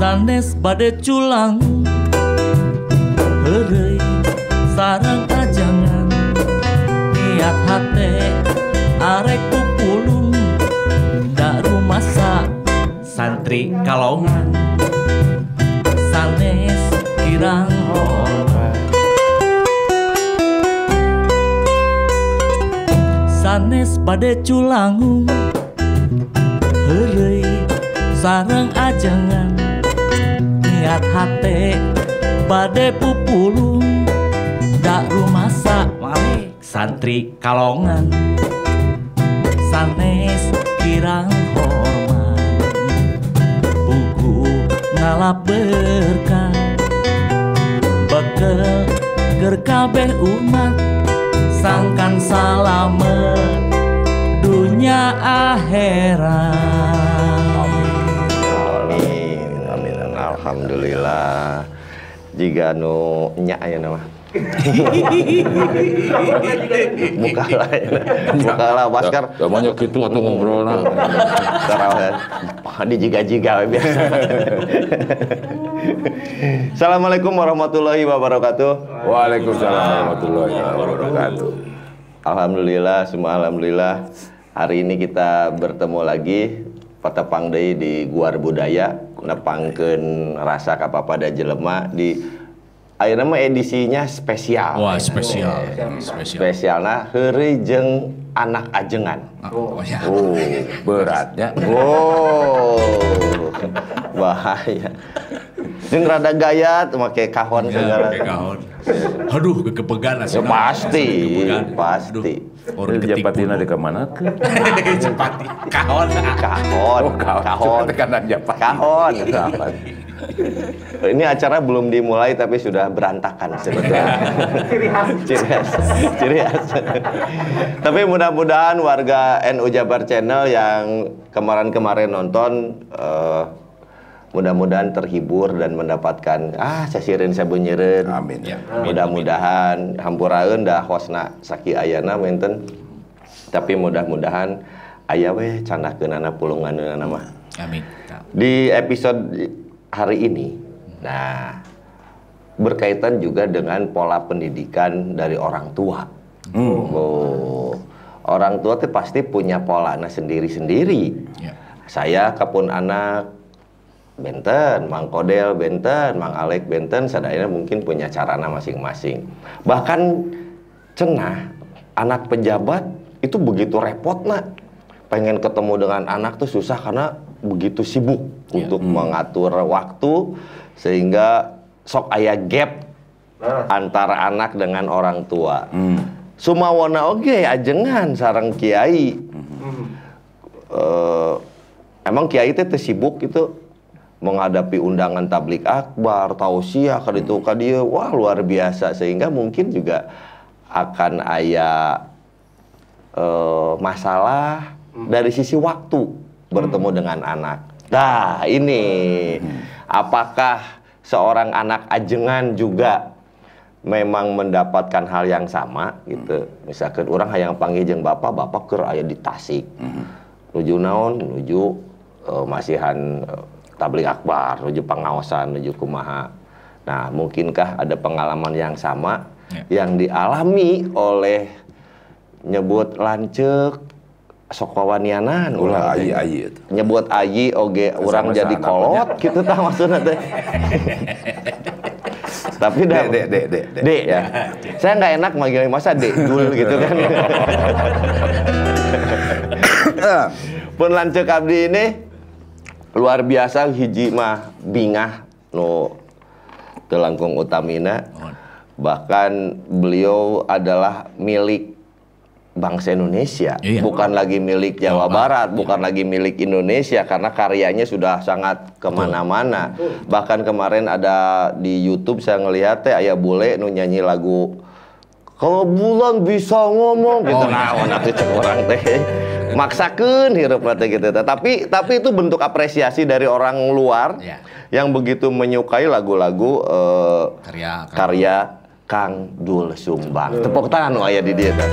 sanes bade culang. Heureuy sarang ajangan niat hate arek pupulung da rumasa santri kalongan. Sanes kirang. Sanes bade culangung Heureuy sarang ajangan niat hate bade pupulung da rumasa malik santri kalongan. Sanes kirang hormat buku ngalap berkah. Bekel ger kabeh umat sangkan salamet dunia akhirat alhamdulillah. Jika nu nya aya nama. Bukalah, bukalah, Baskar. Banyak gitu atau ngobrol nah. Tarawih. Di jiga-jiga we biasa. Assalamualaikum warahmatullahi wabarakatuh. Waalaikumsalam warahmatullahi wabarakatuh. Alhamdulillah, semua alhamdulillah. Hari ini kita bertemu lagi Pada Pangdei di Guar Budaya nepangkeun rasa kapapada jelema di ayeuna mah edisinya spesial. wah spesial spesial Spesialna heureuy jeung anak ajengan. oh ya Oh, Beratnya. oh. Bahaya. Jeung rada gayat make kahon segala. Pakai kahon. Aduh, kekepegan Ya, pasti, pasti. Orang ketipu. patina di ke mana ke? Cepati. Kahon. Kahon, Oh, kahon. kahon. Cuma tekanan Japan. Kahon. Kahon. Ini acara belum dimulai tapi sudah berantakan sebetulnya. ciri khas. Ciri khas. Ciri khas. tapi mudah-mudahan warga NU Jabar Channel yang kemarin-kemarin nonton eh, mudah-mudahan terhibur dan mendapatkan ah sasirin sabunyireun. Amin. Ya. Mudah-mudahan hampuraeun dah hosna saki ayana menten. Tapi mudah-mudahan aya we candakeunana pulunganeunana mah. Amin. Di episode hari ini, nah berkaitan juga dengan pola pendidikan dari orang tua. Oh, orang tua tuh pasti punya polanya sendiri-sendiri. Ya. Saya kepun anak benten, Mang Kodel benten, Mang Alek benten, sadayana mungkin punya carana masing-masing. Bahkan cenah anak pejabat itu begitu repot nak pengen ketemu dengan anak tuh susah karena begitu sibuk untuk mengatur waktu sehingga sok aya gap antara anak dengan orang tua. Sumawana oge ajengan sarang kiai. Eh, emang kiai teh teu sibuk itu menghadapi undangan tablik akbar, tausiah ka ditu ka dieu. Wah, luar biasa sehingga mungkin juga akan aya eh, masalah dari sisi waktu bertemu dengan anak. Nah, ini apakah seorang anak ajengan juga memang mendapatkan hal yang sama gitu. Misalkan orang hayang panggil jeung bapak, bapak keur aya di Tasik. Nuju naon? Nuju eh, masihan eh, tablik akbar, nuju pengawasan, nuju kumaha. Nah, mungkinkah ada pengalaman yang sama Ya. yang dialami oleh nyebut lancek sok wawanianan Ulah urang teh. ayi-ayi itu. nyebut ayi oge orang Sama jadi kolot gitu tah maksudnya teh tapi dah Dek, dek, dek, dek, dek ya saya nggak enak manggil masa dek dul gitu kan pun lancek abdi ini luar biasa hiji mah bingah nu telangkung utamina bahkan beliau adalah milik bangsa Indonesia, Iya. bukan lagi milik Jawa, Jawa Barat, bukan lagi milik Indonesia karena karyanya sudah sangat ke mana-mana. Bahkan kemarin ada di YouTube saya ngelihat teh ayah bule nu nyanyi lagu kalau bulan bisa ngomong gitu. Oh, nah, iya. nah, itu cek teh maksakeun hirup teh gitu teh. Tapi tapi itu bentuk apresiasi dari orang luar Iya. yang begitu menyukai lagu-lagu eh, Karya. karya Kang Dul Sumbang. Tepuk tangan nu aya di dia teh.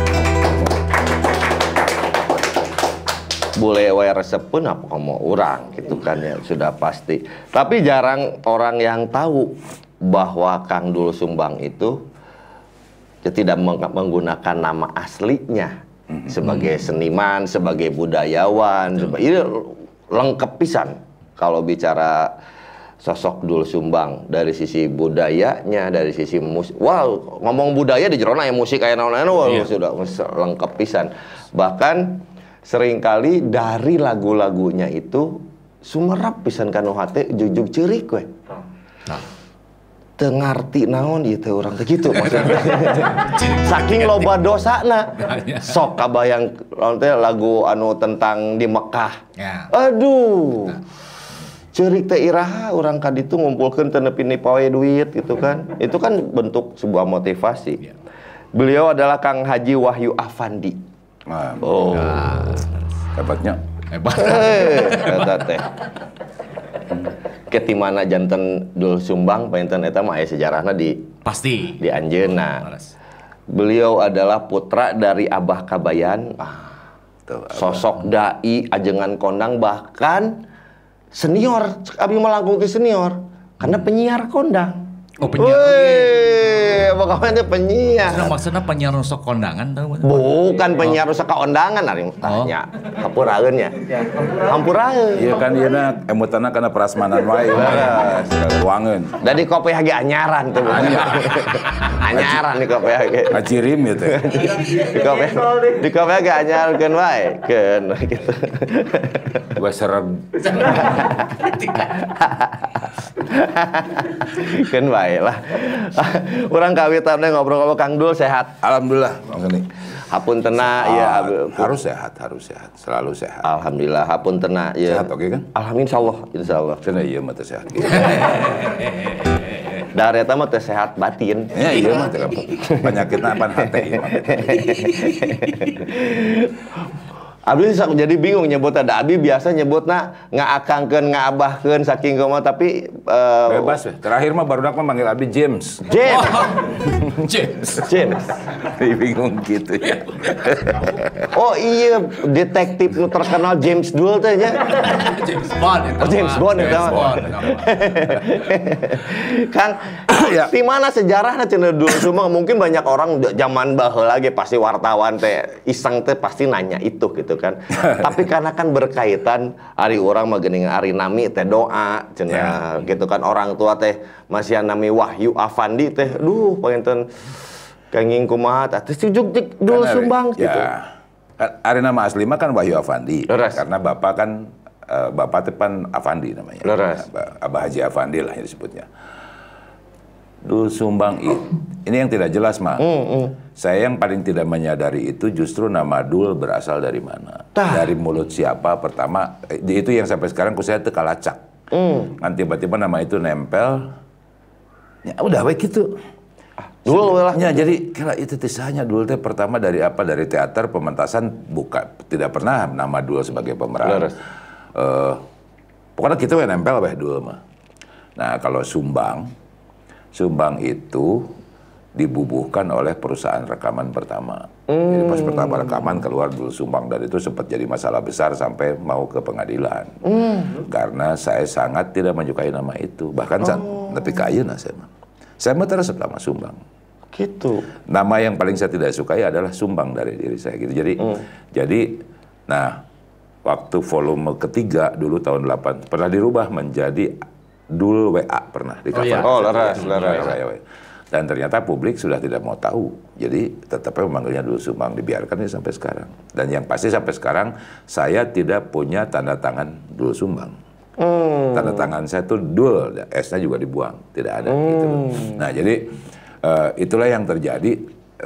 boleh wae resep pun apa mau orang gitu kan ya sudah pasti. Tapi jarang orang yang tahu bahwa Kang Dul Sumbang itu tidak meng- menggunakan nama aslinya sebagai seniman, sebagai budayawan, seba- ini lengkap pisan kalau bicara sosok Dul Sumbang dari sisi budayanya, dari sisi musik. Wow, ngomong budaya di jerona ya musik kayak naon-naon wah, sudah lengkap pisan. Bahkan sering kali dari lagu-lagunya itu sumerap pisan kanu hate jujuk ceurik we. Nah, Teu ngarti naon urang teh gitu maksudnya. Saking loba dosana. Sok kabayang lagu anu tentang di Mekah. Ya. Aduh. Cerik teh iraha orang ka ditu ngumpulkeun teu nepi ni pawe duit gitu kan. Itu kan bentuk sebuah motivasi. Iya. Beliau adalah Kang Haji Wahyu Afandi. Nah, Oh. hebatnya. Hebat. Eh, teh. Ketimana janten Dul Sumbang painten eta mah aya sejarahna di Pasti. di Anjeuna. Laras. Beliau adalah putra dari Abah Kabayan, ah, Tuh, sosok dai ajengan kondang bahkan senior, abi melangkung ke senior karena penyiar kondang. Oh, penyiar. Wih, teh penyiar. Maksudnya, maksudnya penyiar rusok kondangan tahu nggak? Bukan penyiar rusak keondangan ari tanya. Hampuraeun nya. Hampuraeun. Iya kan ieu na emutana kana prasmanan wae. Ruangan. Dan di kopi hage anyaran tuh. anyaran di kopi hage. Ngacirim gitu. Di kopi di kopi hage anyarkeun wae. Keun gitu. Gua serem. Keun wae lah. Urang kawitan ngobrol-ngobrol Kang Dul sehat. Alhamdulillah. Ini. Hapun tena ya harus sehat, harus sehat, selalu sehat. Alhamdulillah hapun tena ya. Sehat oke kan? Alhamdulillah insyaallah insyaallah. Cenah iya mah teu sehat. Dari eta mah teh sehat batin. Ya iya mah teu penyakitna apa hate Abi sak jadi bingung nyebut ada Abi biasa nyebutna ngakangkeun ngabahkeun saking kumaha tapi eh, Bebas weh. Terakhir mah barudak mah manggil abdi James. James James. James bingung gitu ya. Oh iya detektif terkenal James Dul teh nya James Bond. ya, Oh, James. Bond, ya, James. Bond. ya. Kang Ya. di mana sejarahnya cenah Dul Sumbang mungkin banyak orang zaman baheula ge pasti wartawan teh iseng teh pasti nanya itu gitu kan tapi karena kan berkaitan ari orang mah geuning ari nami teh doa cenah gitu kan orang tua teh masih nami Wahyu Afandi teh duh panginten kenging kumaha tah jujuk jik Dul Kan, Sumbang ya. gitu Ari nama asli mah kan Wahyu Afandi. Leres. Karena bapak kan eh, bapak teh pan Afandi namanya. Abah, Abah Haji Afandi lah yang disebutnya. Dul Sumbang. Ini yang tidak jelas mah. Saya yang paling tidak menyadari itu justru nama Dul berasal dari mana. Tah. Dari mulut siapa pertama. eh, Itu yang sampai sekarang ku saya teu kalacak. Kan tiba-tiba nama itu nempel. Ya udah baik gitu. Dul lah Ya, jadi kira itu tisahnya dulu teh pertama dari apa? Dari teater pementasan buka tidak pernah nama dulu sebagai pemeran. Eh, pokoknya kita yang nempel weh dulu mah. Nah, kalau Sumbang, Sumbang itu dibubuhkan oleh perusahaan rekaman pertama. Jadi pas pertama rekaman keluar dulu Sumbang dan itu sempat jadi masalah besar sampai mau ke pengadilan. Karena saya sangat tidak menyukai nama itu. Bahkan saat lebih kaya nah saya mah. Saya mah terus nama Sumbang. gitu Nama yang paling saya tidak sukai adalah sumbang dari diri saya gitu. Jadi jadi nah waktu volume ketiga dulu tahun 8 pernah dirubah menjadi Dul WA pernah di cover. iya. Oh, leres, leres. WA, WA. Dan ternyata publik sudah tidak mau tahu. Jadi tetap memanggilnya Dul Sumbang dibiarkan ini sampai sekarang. Dan yang pasti sampai sekarang saya tidak punya tanda tangan Dul Sumbang. Tanda tangan saya tuh Dul, S-nya juga dibuang, tidak ada gitu. loh. Nah, jadi eh, itulah yang terjadi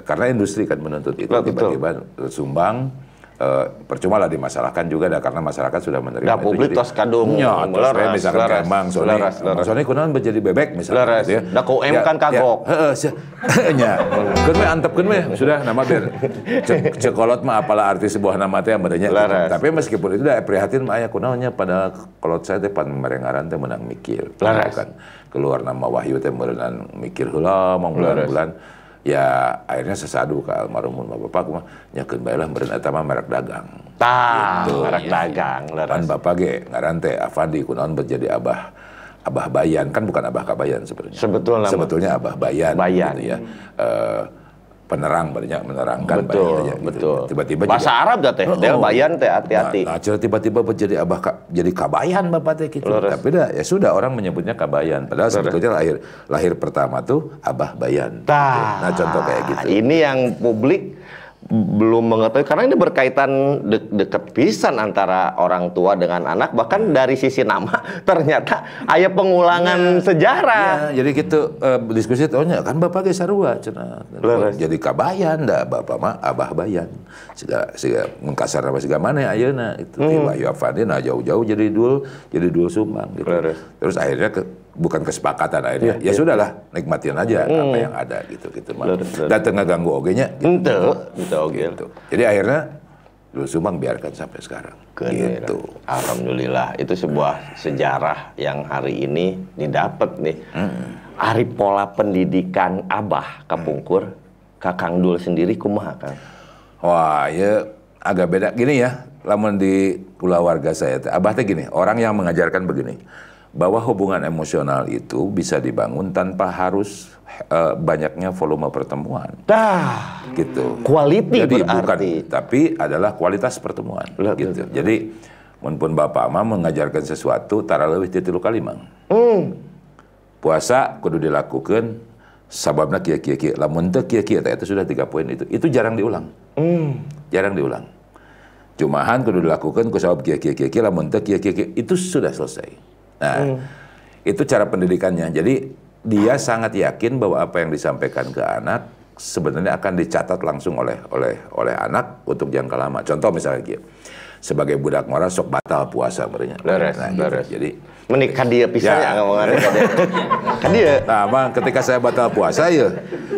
karena industri kan menuntut itu tiba-tiba Sumbang eh, percuma lah dimasalahkan juga dah, karena masyarakat sudah menerima Dah, itu. publik tos kadung Ya, terus saya misalkan kayak Mang Sony, Mang. Sony kunaon menjadi bebek misalnya. Gitu ya. Da ku em kan kagok. Ya, heeh, sia- nya. Keun we antepkeun we, sudah nama biar cek cekolot mah apalah arti sebuah nama teh. Leres. Tapi meskipun itu da prihatin mah aya kunaonnya pada kolot saya teh pan merengaran teh menang mikir. Kan keluar nama Wahyu teh merenang mikir heula mong bulan-bulan. Ya akhirnya sesadu ke almarhum bapak mah nyakeun bae lah meureun eta mah merek dagang. Tah, Gitu. merek dagang. Kan bapak ge ngaran teh Afandi kunaon bet jadi abah abah bayan kan bukan abah kabayan sebenarnya. Sebetulnya sebetulnya abah bayan, Bayan. gitu ya. Eh, penerang banyak menerangkan Betul, banyak gitu. betul. Tiba-tiba Bahasa juga- Arab dah teh, Oh, del oh. bayan teh hati-hati. Nah, nah, tiba-tiba jadi abah ka- jadi kabayan bapak teh gitu. Leres. Tapi dah ya sudah orang menyebutnya kabayan. Padahal sebetulnya lahir lahir pertama tuh abah bayan. Tah. Nah contoh kayak gitu. Ini yang publik belum mengetahui karena ini berkaitan de- deket pisan antara orang tua dengan anak bahkan dari sisi nama ternyata ada pengulangan sejarah. Ya, jadi gitu eh, diskusi tanya kan bapak ge sarua cenah. Jadi kabayan dah bapak mah abah bayan. Siga siga mengkasar apa siga mana ayeuna itu hmm. Bayu Afandi nah jauh-jauh jadi dul jadi dul sumbang gitu. Leres. Terus akhirnya ke, bukan kesepakatan akhirnya. ya sudahlah nikmatin aja apa yang ada gitu gitu. Datang ngeganggu oge nya gitu. Oke. Gitu. Jadi akhirnya dul sumbang biarkan sampai sekarang. Keren. Gitu. Alhamdulillah itu sebuah sejarah yang hari ini didapat nih. Hari pola pendidikan Abah Kapungkur, Kakang Dul sendiri kumaha Kang? Wah, ya agak beda gini ya. Lamun di keluarga saya, teh, abah teh gini, orang yang mengajarkan begini, bahwa hubungan emosional itu bisa dibangun tanpa harus eh, banyaknya volume pertemuan, Dah, gitu. quality Jadi bukan, berarti. tapi adalah kualitas pertemuan, Lah, gitu. Jadi, pun bapak mah mengajarkan sesuatu, tara leuwih ti tilu kali mang. Hmm. Puasa kudu dilakukan sababna kia kia kia lamun teu kia kia itu sudah tiga poin itu itu jarang diulang Hmm. jarang diulang cumahan kudu dilakukan ku sabab kia kia kia kia lamun teu kia kia kia itu sudah selesai nah itu cara pendidikannya jadi dia sangat yakin bahwa apa yang disampaikan ke anak sebenarnya akan dicatat langsung oleh oleh oleh anak untuk jangka lama contoh misalnya kia sebagai budak mara sok batal puasa merenya Leres, nah, gitu. leres. jadi Menikah dia pisan Ya. ya, ngomongan kan dia. Kan dia. Nah, bang, ketika saya batal puasa ya,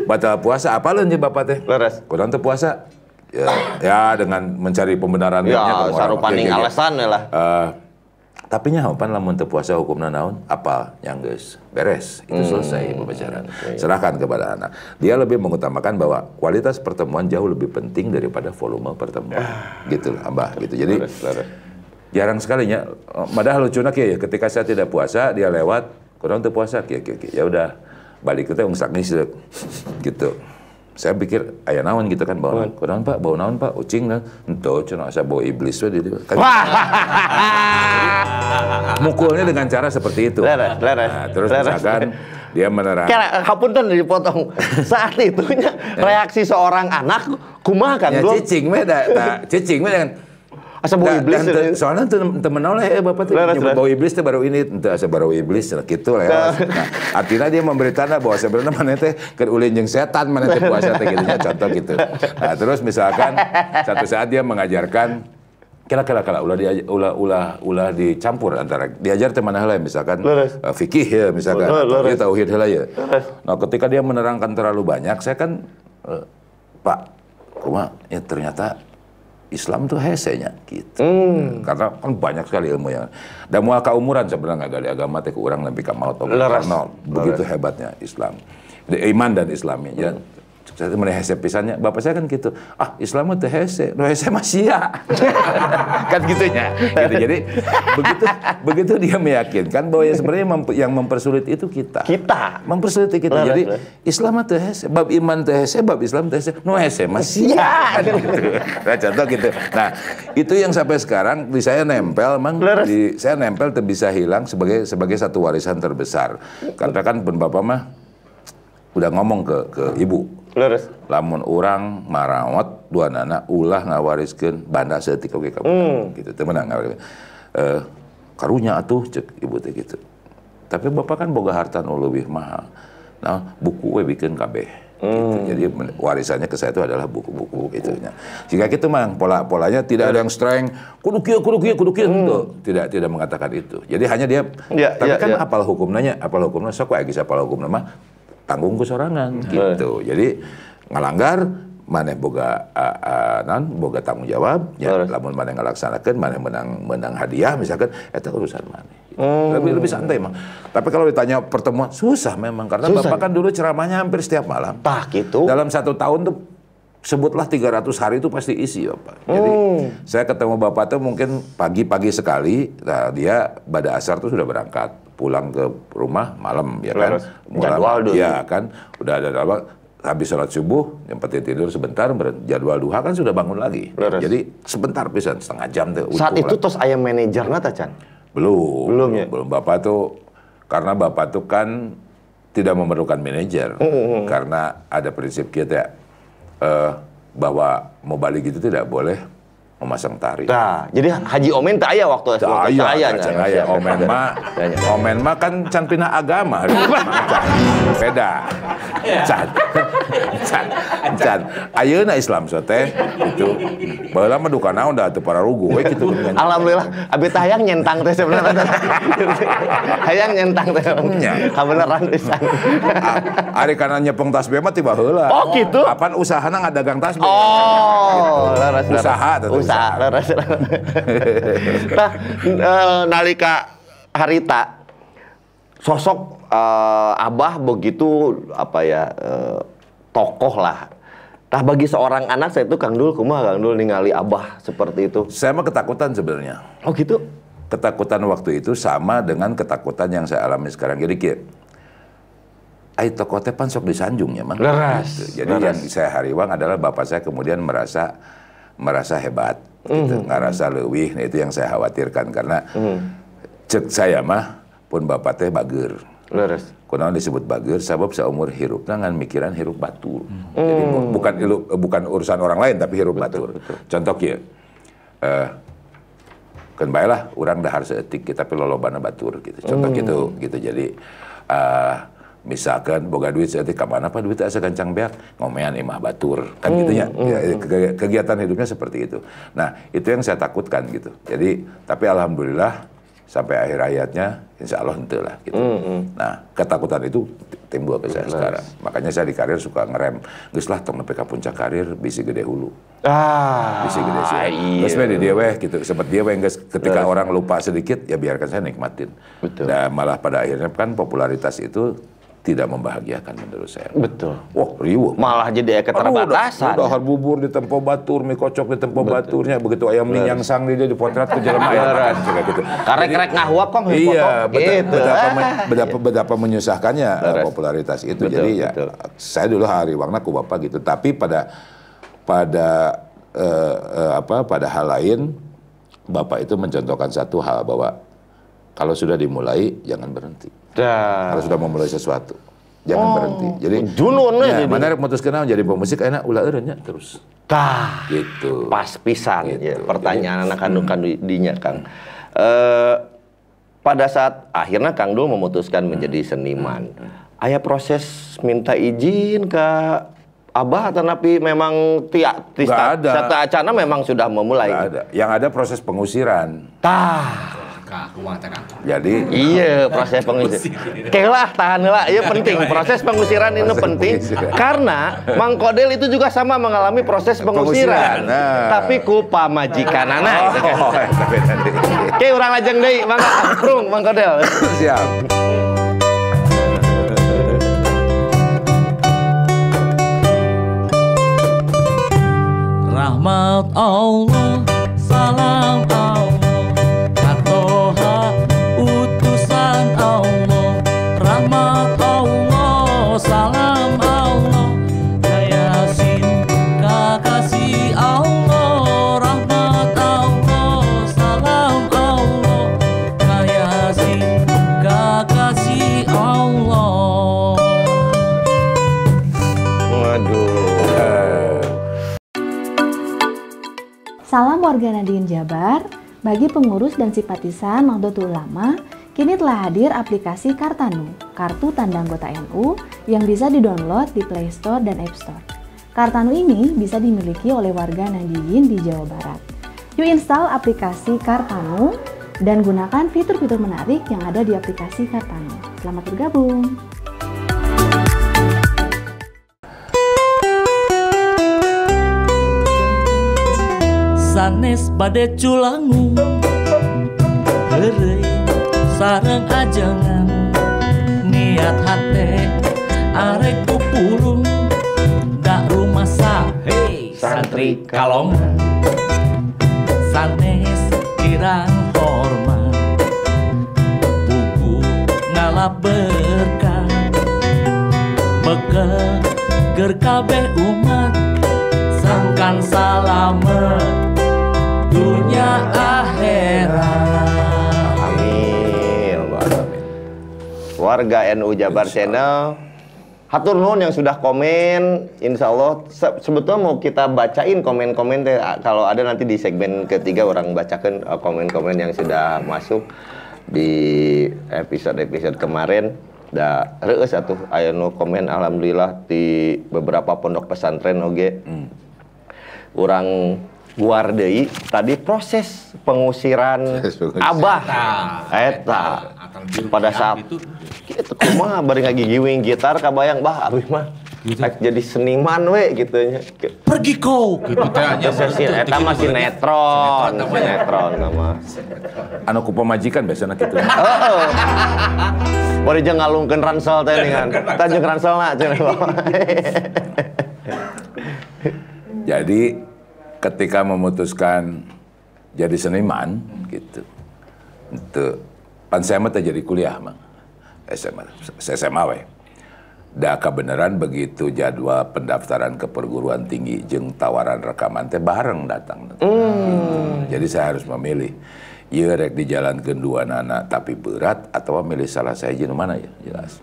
batal puasa apa ya bapak teh? Leres. Kurang teh puasa. Ya, ya dengan mencari pembenaran Ya, sarupaning alasan lah. Eh, tapi nya pan lamun teu puasa hukumna naon? Apal yang geus beres. Itu selesai pembicaraan. Serahkan kepada anak. Dia lebih mengutamakan bahwa kualitas pertemuan jauh lebih penting daripada volume pertemuan. gitu lah, Mbah, gitu. Jadi Leres, leres. jarang sekalinya padahal lucunya kieu ya ketika saya tidak puasa dia lewat kurang tuh puasa kieu. ya udah balik kita ngsak nisek gitu saya pikir ayah naon gitu kan bau kurang pak? Bau naon pak? Ucing kan ento cenah asa bau iblis we di dieu. kan mukulnya dengan cara seperti itu. Leres, leres, Nah, terus leres. misalkan dia menerang Kira kapunten dipotong. Saat itunya reaksi seorang anak kumaha kan ya cicing we da, da cicing dengan Asa bau iblis. dan ya. te- soalnya tuh temen oleh eh bapak tuh nyebut bau iblis tuh baru ini ente asa bau iblis lah gitu lah ya. Nah, artinya dia memberi tanda bahwa sebenarnya mana teh keur ulin jeung setan mana teh puasa teh gitu nya, contoh gitu. Nah, terus misalkan satu saat dia mengajarkan kira-kira kala ulah dia ulah ulah ulah dicampur antara diajar teh mana heula misalkan Leres. eh, fikih ya misalkan dia tauhid heula ya. Nah, ketika dia menerangkan terlalu banyak saya kan eh, Pak, kuma ya ternyata Islam tuh hesenya gitu. Hmm. Karena kan banyak sekali ilmu yang dan mual umuran sebenarnya dari agama teh ke orang lebih oge. Leres. Karena begitu hebatnya Islam. Iman dan Islamnya ya. Saya itu hese pisannya. Bapak saya kan gitu. Ah, Islam teu hese, nu hese sia. kan gitunya. Gitu. Jadi begitu begitu dia meyakinkan bahwa yang sebenarnya memp- yang mempersulit itu kita. Kita. Mempersulit kita. Leres, Jadi leres. Islam teu hese, bab iman teu hese, bab Islam teu hese, nu hese mah sia. Kan gitu. Nah, contoh gitu. Nah, itu yang sampai sekarang di saya nempel, mang Leres. di saya nempel bisa hilang sebagai sebagai satu warisan terbesar. Karena kan pun bapak mah udah ngomong ke ke ibu, Leres. lamun orang marawat dua anak ulah ngawariskeun banda seetik oge ka Hmm. gitu meunang ngawariskeun. Eh karunya atuh cek ibu teh gitu. Tapi bapak kan boga harta nu leuwih mahal. Nah, buku we bikin kabeh. Gitu. Hmm. Jadi men- warisannya ke saya itu adalah buku-buku itu. Jika gitu mang pola-polanya tidak ada yang strength, kudu kieu kudu kieu kudu kieu Tuh, tidak tidak mengatakan itu. Jadi hanya dia Hmm. Ya, tapi ya, kan ya. apal hukumnya apal hukumnya sok geus apal hukumna mah tanggung ku sorangan gitu. Jadi ngalanggar maneh boga uh, uh, non boga tanggung jawab ya lamun maneh ngalaksanakeun maneh menang menang hadiah misalkan eta urusan maneh Lebih lebih santai emang. Tapi kalau ditanya pertemuan susah memang karena Susah. bapak kan dulu ceramahnya hampir setiap malam. Tah gitu. Dalam satu tahun tuh sebutlah 300 hari itu pasti isi bapak. Jadi saya ketemu bapak tuh mungkin pagi-pagi sekali. Nah dia pada asar tuh sudah berangkat pulang ke rumah malam ya kan. Jadwal dulu. Ya kan. Udah ada apa? Habis sholat subuh, penting tidur sebentar, jadwal duha kan sudah bangun lagi. Leres. Jadi sebentar pisan, setengah jam tuh. Saat itu tos ayam manajerna ta Chan? Belum. Belum ya? Belum. Bapak tuh karena Bapak tuh kan tidak memerlukan manajer. Hmm, Karena ada prinsip kita eh, bahwa mau balik itu tidak boleh memasang tari. Nah, jadi Haji Omen tak aya waktu Tak waktu aya, aya, can nya. aya. Omen mah, omen mah kan can pina agama. Can. Beda. Can. Can. Can. Ayeuna Islam so teh itu. Baheula mah duka naon da teu para rugu we kitu geuningan. Alhamdulillah, abi teh hayang nyentang teh sebenarnya. hayang nyentang teh. Kabeneran pisan. Ari kana nyepeng tasbih mah tiba heula. Oh, gitu? Apaan usahana ngadagang tasbih? Oh, leres, leres. Usaha, leres. Nah, eh, nalika harita sosok eh, abah begitu apa ya eh, tokoh lah. Nah bagi seorang anak saya itu Kang Dul, kumaha Kang Dul ningali abah seperti itu. Saya mah ketakutan sebenarnya. Oh gitu. Ketakutan waktu itu sama dengan ketakutan yang saya alami sekarang. Jadi ki Ai tokoh teh pan sok disanjung ya, Mang. Leres, Gitu. Jadi leres. yang saya hariwang adalah bapak saya kemudian merasa merasa hebat, gitu. Mhm. ngerasa leuwih. Nah, itu yang saya khawatirkan karena Mhm. cek saya mah pun bapak teh bager. Leres. Kunaon disebut bager sabab seumur hirup ngan mikiran hirup batur. Jadi bu- bukan ilu- bukan urusan orang lain tapi hirup batur. Contoh kieu. Eh kan bae lah urang dahar seetik tapi lolobana batur gitu. Contoh gitu gitu. Jadi eh misalkan boga duit seetik ka mana pak duit asa gancang beak ngomean imah batur kan gitu ya. Ya, ke- kegiatan hidupnya seperti itu. Nah, itu yang saya takutkan gitu. Jadi tapi alhamdulillah sampai akhir hayatnya insya Allah ente lah gitu. Nah ketakutan itu timbul ke saya sekarang. Makanya saya di karir suka ngerem. Geus lah tong nepi puncak karir bisi gede hulu. Ah, Bisi gede sih. iya. Geus we di dia weh gitu. Sempat dia weh ketika orang lupa sedikit ya biarkan saya nikmatin. Betul. Dan malah pada akhirnya kan popularitas itu tidak membahagiakan menurut saya. Betul. Wah, riuh. Malah jadi keterbatasan. Udah, udah bubur di tempo batur, mie kocok di tempo baturnya, begitu ayam minyak sang di dia dipotret ke jalan ayam gitu. Karek-karek ngahuap kong Iya, beda- gitu. betapa, men- betapa, betapa menyusahkannya uh, Beres. popularitas itu. Betul, Jadi ya, betul. saya dulu hari warna ku bapak gitu. Tapi pada pada eh, eh, apa pada hal lain, bapak itu mencontohkan satu hal bahwa kalau sudah dimulai jangan berhenti. Dah. Kalau sudah memulai sesuatu jangan berhenti. Jadi junun ya, jadi. mana rek mutuskeun jadi pemusik enak ulah eureun nya terus. Tah. Gitu. Pas pisan Gitu. ya. Pertanyaan anak kandung dinya Kang. Eh pada saat akhirnya Kang Dul memutuskan menjadi seniman. Aya proses minta izin ke Abah atau napi memang tiak Nggak ada. Acana memang sudah memulai. Ada. Yang ada proses pengusiran. Tah. Kang? Jadi Iya proses pengusiran. Kelah tahan lah, iya penting. Proses pengusiran ini penting karena Mang Kodel itu juga sama mengalami proses pengusiran, nah. tapi ku pamajikan anak. Oh. Oke, orang lajeng deui, mangga prung Mang Kodel. Siap. Rahmat Allah, salam Allah, warga Nadiin Jabar, bagi pengurus dan simpatisan Nahdlatul Ulama, kini telah hadir aplikasi Kartanu, kartu tanda anggota NU yang bisa didownload di Play Store dan App Store. Kartanu ini bisa dimiliki oleh warga Nadiin di Jawa Barat. Yuk install aplikasi Kartanu dan gunakan fitur-fitur menarik yang ada di aplikasi Kartanu. Selamat bergabung! Sanes bade culangu. Heureuy sareng ajengan niat hati arek pupulung dak rumah sahe santri kalongan sanes kirang hormat. Buku ngalap berkah. Bekel ger kabeh umat. Sangkan salamet Warga NU Jabar Channel, hatur nuhun yang sudah komen. Insya Allah, se- sebetulnya mau kita bacain komen-komen teh. Kalau ada nanti di segmen ketiga orang bacakan eh, komen-komen yang sudah masuk di episode-episode kemarin. Da reus atuh aya nu komen alhamdulillah di beberapa pondok pesantren oge. Orang luar deui tadi proses pengusiran Proses pengusiran. Abah eta pada saat kita kumaha bari ngagigiwing gitar kabayang bah abis mah rek jadi seniman we gitu nya. Pergi kau. Gitu teh nya. eta mah sinetron sinetron nama. Anu ku pemajikan biasanya gitu heeh. Bari jeung ngalungkeun ransel teh ningan ta jeung ranselna cenah Jadi ketika memutuskan jadi seniman gitu. Itu pan saya mah jadi kuliah mah. SMA, SMA we. Da kebenaran begitu jadwal pendaftaran ke perguruan tinggi jeng tawaran rekaman teh bareng datang. Gitu. Jadi saya harus memilih. Iya rek di jalan kedua nana tapi berat atau milih salah saya jenuh mana ya jelas.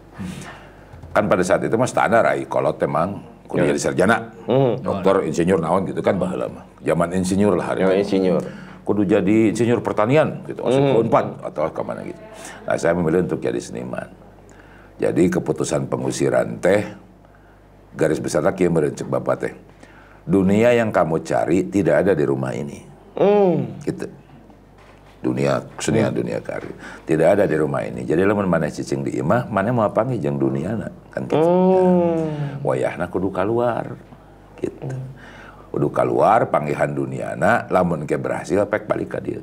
Kan pada saat itu mah standar ai kolot emang kudu jadi sarjana. Dokter, insinyur naon gitu kan baheula mah. Zaman insinyur lah hari itu. insinyur Kudu jadi insinyur pertanian gitu, masuk ke Unpad atau ke mana gitu. Nah saya memilih untuk jadi seniman. Jadi keputusan pengusiran teh garis besar lagi yang merencek bapak teh. Dunia yang kamu cari tidak ada di rumah ini. Gitu. Dunia kesenian, dunia karya. Tidak ada di rumah ini. Jadi lamun mana cicing di imah, mana mau apa jeung dunia kan gitu. Wayahna kudu keluar. Gitu. Kudu keluar panggihan duniana, lamun ke berhasil pek balik ke dia.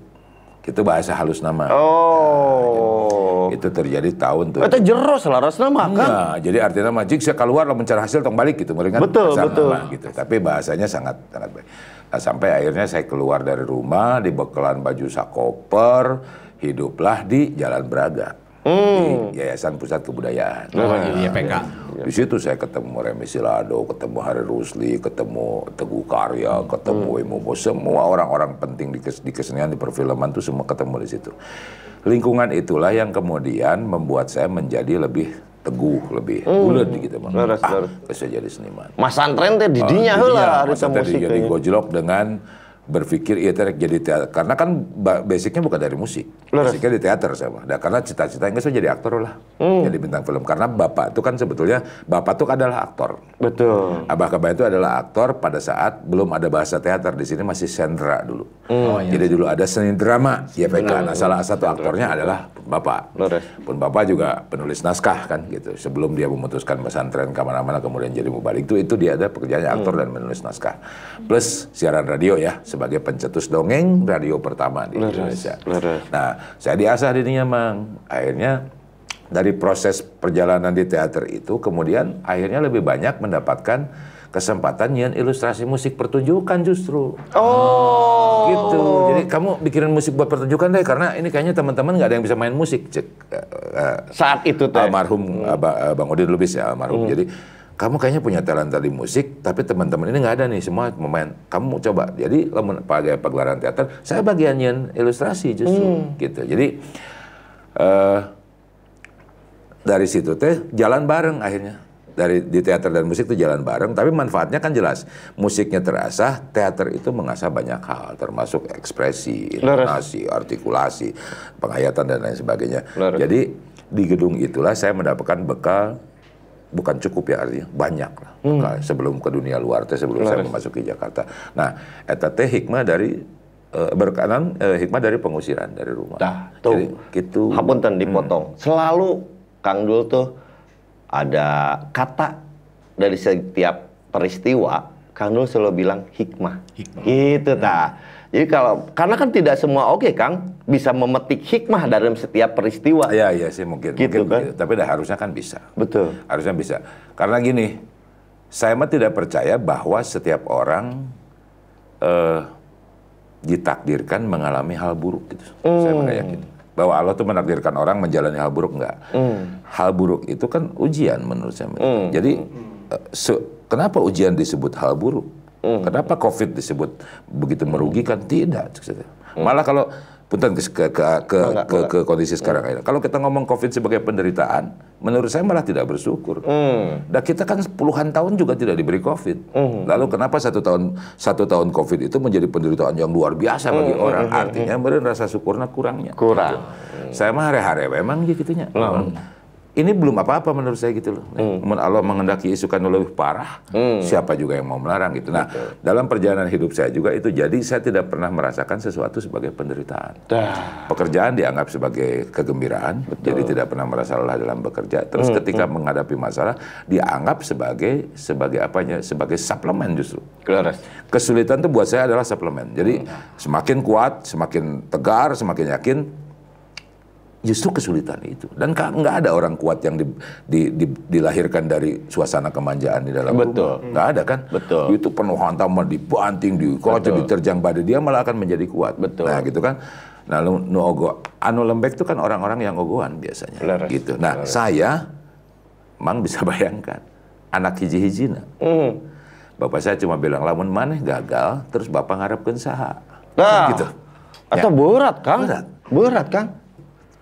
Itu bahasa halus nama. oh Itu terjadi tahun tuh. eta jero selaras nama kan Nah, jadi artinya mah jika saya keluar lalu mencari hasil tong balik gitu, mendingan Betul, betul. nama gitu. Tapi bahasanya sangat sangat baik. Nah, sampai akhirnya saya keluar dari rumah di bekalan baju sakoper, hiduplah di Jalan Braga. Hmm. Di Yayasan Pusat Kebudayaan. Oh, iya PK. Di situ saya ketemu Remi Silado, ketemu Hari Rusli, ketemu Teguh Karya, ketemu Hmm. Imomo, semua orang-orang penting di, kes- di kesenian, di perfilman itu semua ketemu di situ. Lingkungan itulah yang kemudian membuat saya menjadi lebih teguh, lebih bulat gitu. Bang. Leres, ah, leres. jadi seniman. Mas Santren teh didinya Oh, heula iya, tadi musik jadi gojlok dengan berpikir iya jadi teater karena kan ba- basicnya bukan dari musik Leres. basicnya di teater sama nah, karena cita-cita enggak saya jadi aktor lah Hmm. jadi bintang film karena bapak itu kan sebetulnya bapak itu adalah aktor betul Abah Kaba itu adalah aktor pada saat belum ada bahasa teater di sini masih sendra dulu. Oh, iya. Jadi dulu ada seni drama YPK. Nah, salah satu aktornya adalah Bapak. Leres. Pun Bapak juga penulis naskah kan gitu. Sebelum dia memutuskan pesantren ke mana-mana kemudian jadi mubalik itu itu dia ada pekerjaannya aktor dan menulis naskah. Plus siaran radio ya sebagai pencetus dongeng radio pertama di Indonesia. leres. Nah, saya diasah dirinya, Mang. Akhirnya dari proses perjalanan di teater itu, kemudian akhirnya lebih banyak mendapatkan kesempatan nyian ilustrasi musik pertunjukan justru. oh Gitu. Jadi kamu bikin musik buat pertunjukan deh, karena ini kayaknya teman-teman nggak ada yang bisa main musik. Cek eh, eh, saat itu teh almarhum eh, Bang Udin Lubis ya almarhum. Jadi kamu kayaknya punya talenta di musik, tapi teman-teman ini nggak ada nih semua pemain. Kamu coba. Jadi pada pagelaran teater, saya bagian yang ilustrasi justru gitu. Jadi eh dari situ teh jalan bareng akhirnya. Dari di teater dan musik itu jalan bareng, tapi manfaatnya kan jelas. Musiknya terasah, teater itu mengasah banyak hal, termasuk ekspresi, intonasi, artikulasi, penghayatan dan lain sebagainya. Laras. Jadi di gedung itulah saya mendapatkan bekal bukan cukup ya artinya banyak lah bekal sebelum ke dunia luar teh sebelum saya memasuki Jakarta. Nah, eta teh hikmah dari eh, berkanan eh, hikmah dari pengusiran dari rumah. Dah, tuh. Jadi gitu. Hapunten dipotong. Selalu Kang Dul tuh ada kata dari setiap peristiwa Kang Dul selalu bilang hikmah. Gitu ta. Jadi kalau karena kan tidak semua oke Kang bisa memetik hikmah dalam setiap peristiwa. Iya iya sih mungkin, Gitu mungkin kan? begitu. Tapi dah harusnya kan bisa. Betul. Harusnya bisa. Karena gini, saya mah tidak percaya bahwa setiap orang eh, ditakdirkan mengalami hal buruk gitu. Saya mah nggak yakin. Bahwa Allah tuh menakdirkan orang menjalani hal buruk enggak. Hal buruk itu kan ujian menurut saya. Jadi eh, kenapa ujian disebut hal buruk? Kenapa COVID disebut begitu merugikan? Tidak. Malah kalau punten ke ke ke, ke, ke, ke kondisi sekarang ini. Kalau kita ngomong COVID sebagai penderitaan, menurut saya malah tidak bersyukur. Dan kita kan puluhan tahun juga tidak diberi COVID. Lalu kenapa satu tahun satu tahun COVID itu menjadi penderitaan yang luar biasa bagi orang? Artinya meren rasa syukurnya kurangnya. Kurang. Saya mah hari-hari memang gitunya. Ini belum apa-apa menurut saya gitu loh. Namun Allah mengendaki isukan lebih parah, siapa juga yang mau melarang gitu. Nah, dalam perjalanan hidup saya juga itu jadi saya tidak pernah merasakan sesuatu sebagai penderitaan. Pekerjaan dianggap sebagai kegembiraan, jadi tidak pernah merasa lelah dalam bekerja. Terus ketika menghadapi masalah dianggap sebagai sebagai apanya? Sebagai suplemen justru. Laras. Kesulitan itu buat saya adalah suplemen. Jadi semakin kuat, semakin tegar, semakin yakin, justru kesulitan itu. Dan nggak ada orang kuat yang di- di- di- dilahirkan dari suasana kemanjaan di dalam Betul. rumah. Nggak ada kan? Betul. Itu penuh hantaman, dibanting, dikocok, diterjang badai. Dia malah akan menjadi kuat. Betul. Nah gitu kan. Nah, lu, nu ogo, anu lembek itu kan orang-orang yang ogoan biasanya. Leres. Gitu. Nah, saya, mang bisa bayangkan, anak hiji-hijina. Hmm. Bapak saya cuma bilang, lamun maneh gagal, terus bapak ngarepkeun saha. Nah, gitu. Atau berat Kang? Berat. Berat Kang?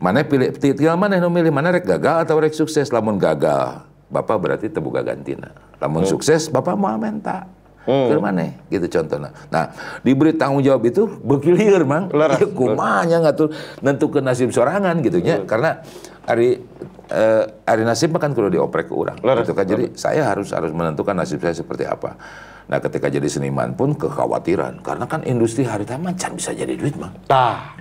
Mana pilih ti- tinggal mana nu milih mana rek gagal atau rek sukses. Lamun gagal bapak berarti tebuka gantina lamun sukses bapak mau menta ke mana? Gitu contohnya. Nah diberi tanggung jawab itu begilir mang. Leres. ya kumanya ngatur nentukeun nasib sorangan gitu nya. Karena hari eh, hari nasib mah kan kudu dioprek ke orang. Gitu kan. Jadi saya harus harus menentukan nasib saya seperti apa. Nah ketika jadi seniman pun kekhawatiran. Karena kan industri hari taman can bisa jadi duit mang. Tah.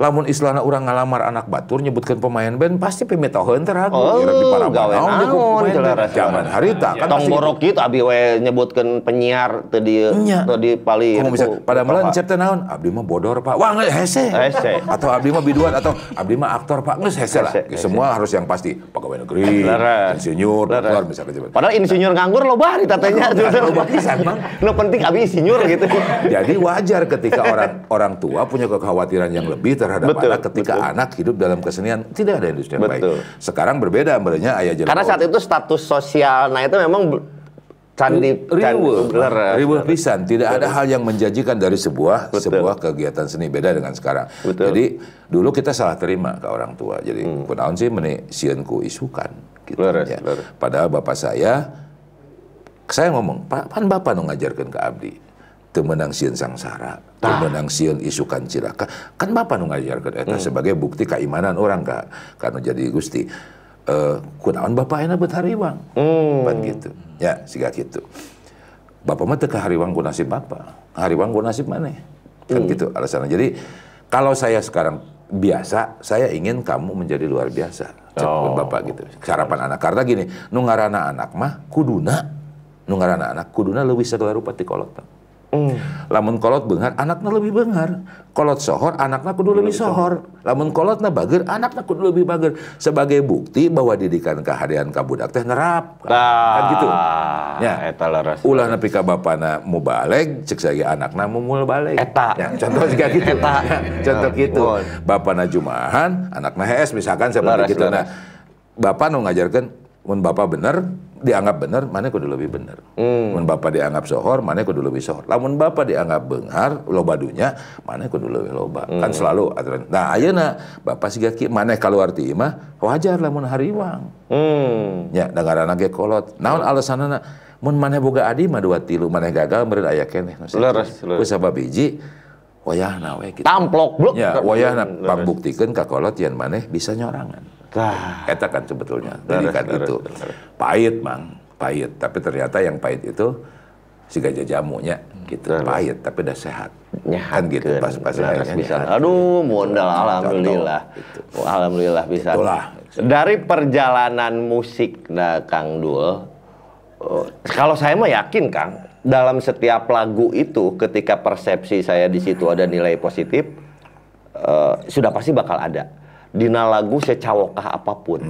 Lamun istilahna orang ngalamar anak batur nyebutkan pemain band pasti pemetoheun teh ragu Oh, di Parabanaon gawe naon, zaman harita kan Tong borok gitu abi we nyebutkeun penyiar teu di Nya. teu di pali. Kamu bisa pada melencep teh naon abdi mah bodor pak wah nggak hese Hese. atau abdi mah biduan atau abdi mah aktor pak nggak hese lah hese. semua harus yang pasti pegawai negeri insinyur dokter misalkan coba Padahal insinyur nganggur loba di tatenya. Loba pisan, Bang. Nu penting abi insinyur gitu. Jadi wajar ketika orang orang tua punya kekhawatiran yang lebih terhadap Betul, anak ketika anak hidup dalam kesenian tidak ada industri yang Betul. baik. Sekarang berbeda sebenarnya ayah jadi Karena saat itu status sosial nah itu memang candi Leres. riweuh pisan. Tidak ada hal yang menjanjikan dari sebuah Betul. sebuah kegiatan seni beda dengan sekarang. Betul. Jadi dulu kita salah terima ke orang tua. Jadi kunaon sih meni sieun ku isukan gitu Hmm. Ya. Padahal bapak saya saya ngomong, "Pak, pan bapak nu ngajarkeun ke abdi." Teu meunang sieun sangsara, teu meunang sieun isukan cilaka. Kan bapak nu ngajarkeun eta Hmm. sebagai bukti keimanan orang ka kana jadi Gusti. Eh, kunaon bapak enak bet hariwang. Hmm. Pan gitu. Ya, siga gitu. Bapak mah teu ka hariwang ku nasib bapak. Hariwang ku nasib mana? Kan Hmm. gitu alasannya. Jadi kalau saya sekarang biasa, saya ingin kamu menjadi luar biasa. Cek Oh. bapak gitu. Harapan anak. Karena gini, nu ngaranna anak mah kuduna, nu ngaranna anak kuduna leuwih segala rupa ti kolot. Pak. Hmm. Lamun kolot beungar, anakna lebih beungar. Kolot sohor, anakna kudu lebih sohor. Lamun kolotna bager, anakna kudu lebih bager. Sebagai bukti bahwa didikan kaharian ka budak teh nerap. Kan gitu. Ya, eta leres. Ulah nepi ka bapana mau baleg, cek saya anakna mau mul baleg. Eta. Ya, contoh juga gitu. Eta. Ya, contoh gitu. Mun. Bapana jumahan, anakna HS misalkan seperti Laras, gitu. laras. Nah, bapak nu ngajarkeun mun bapak bener, dianggap bener, mana kudu lebih bener. Hmm. Mun bapak dianggap sohor, mana kudu lebih sohor. Lamun bapak dianggap beunghar, loba dunya, mana kudu lebih loba. Hmm. Kan selalu aturan. Nah, ayeuna bapak siga kieu maneh kaluar ti imah, wajar lamun hariwang. Hmm. Ya, dengaran ge kolot. Naon alasanana? Mun maneh boga adi mah dua tilu, maneh gagal meureun aya keneh. Leres, leres. Ku sabab hiji wayahna we gitu. Tamplok blok. Ya, wayahna pambuktikeun ka kolot yen maneh bisa nyorangan. Tah. Eta kan sebetulnya Leres, didikan leres, itu. Pahit, Mang. Pahit, tapi ternyata yang pahit itu si gajah jamunya gitu. Leres. Pahit tapi udah sehat. Kan gitu pas pas bisa. Aduh, modal alhamdulillah. Contoh, Alhamdulillah bisa. Itulah. Dari perjalanan musik nah Kang Dul, eh, kalau saya mah yakin Kang, dalam setiap lagu itu ketika persepsi saya di situ ada nilai positif eh, sudah pasti bakal ada. Dina lagu secawokah apa pun.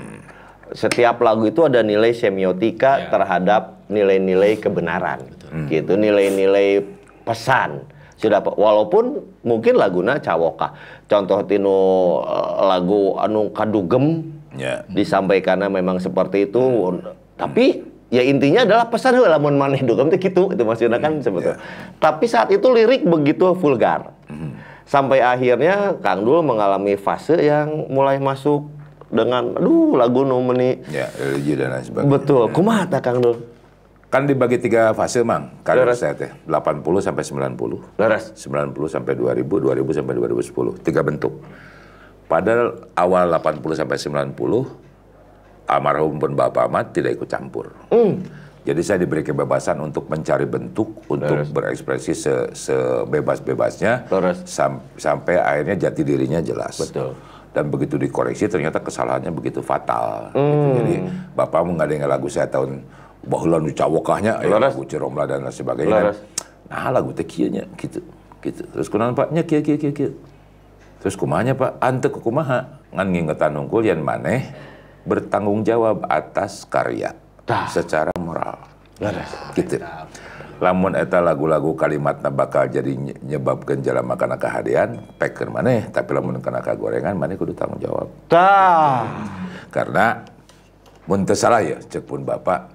Setiap lagu itu ada nilai semiotika Ya. terhadap nilai-nilai kebenaran. Gitu, nilai-nilai pesan. Sudah walaupun mungkin laguna cawokah. Contoh tinu eh, lagu anu kadugem Ya. disampaikannya memang seperti itu tapi ya intinya adalah pesan lamun maneh dugem teh kitu itu maksudnya kan sebetulnya tapi saat itu lirik begitu vulgar sampai akhirnya Kang Dul mengalami fase yang mulai masuk dengan aduh lagu nu meuni Ya, religi dan lain sebagainya. betul kumaha tah Kang Dul Kan dibagi tiga fase, Mang. Karir Leres. saya teh. 80 sampai 90. leres 90 sampai 2000, 2000 sampai 2010. Tiga bentuk. Pada awal 80 sampai 90, almarhum pun Bapak Ahmad tidak ikut campur. Jadi saya diberi kebebasan untuk mencari bentuk, untuk berekspresi se- sebebas-bebasnya, sam- sampai akhirnya jati dirinya jelas. Betul. Dan begitu dikoreksi ternyata kesalahannya begitu fatal. gitu. Jadi Bapak mengadengin lagu saya tahun bahulan di cawokahnya, ya, lagu Ciromla dan lain sebagainya. Leres. Nah lagu teh kieu nya gitu. Gitu. Terus kunaon Pak? Nya kieu kieu kieu kieu. Terus kumahanya Pak? Ante ku kumaha? Ngan ngingetan unggul yang maneh bertanggung jawab atas karya. Secara moral. Gitu. Lamun eta lagu-lagu kalimatna bakal jadi nye- nyebabkeun jelema kana kahadean, pekeun maneh, tapi lamun kana kagorengan maneh kudu tanggung jawab. tah Karena mun teu salah ya cek pun Bapak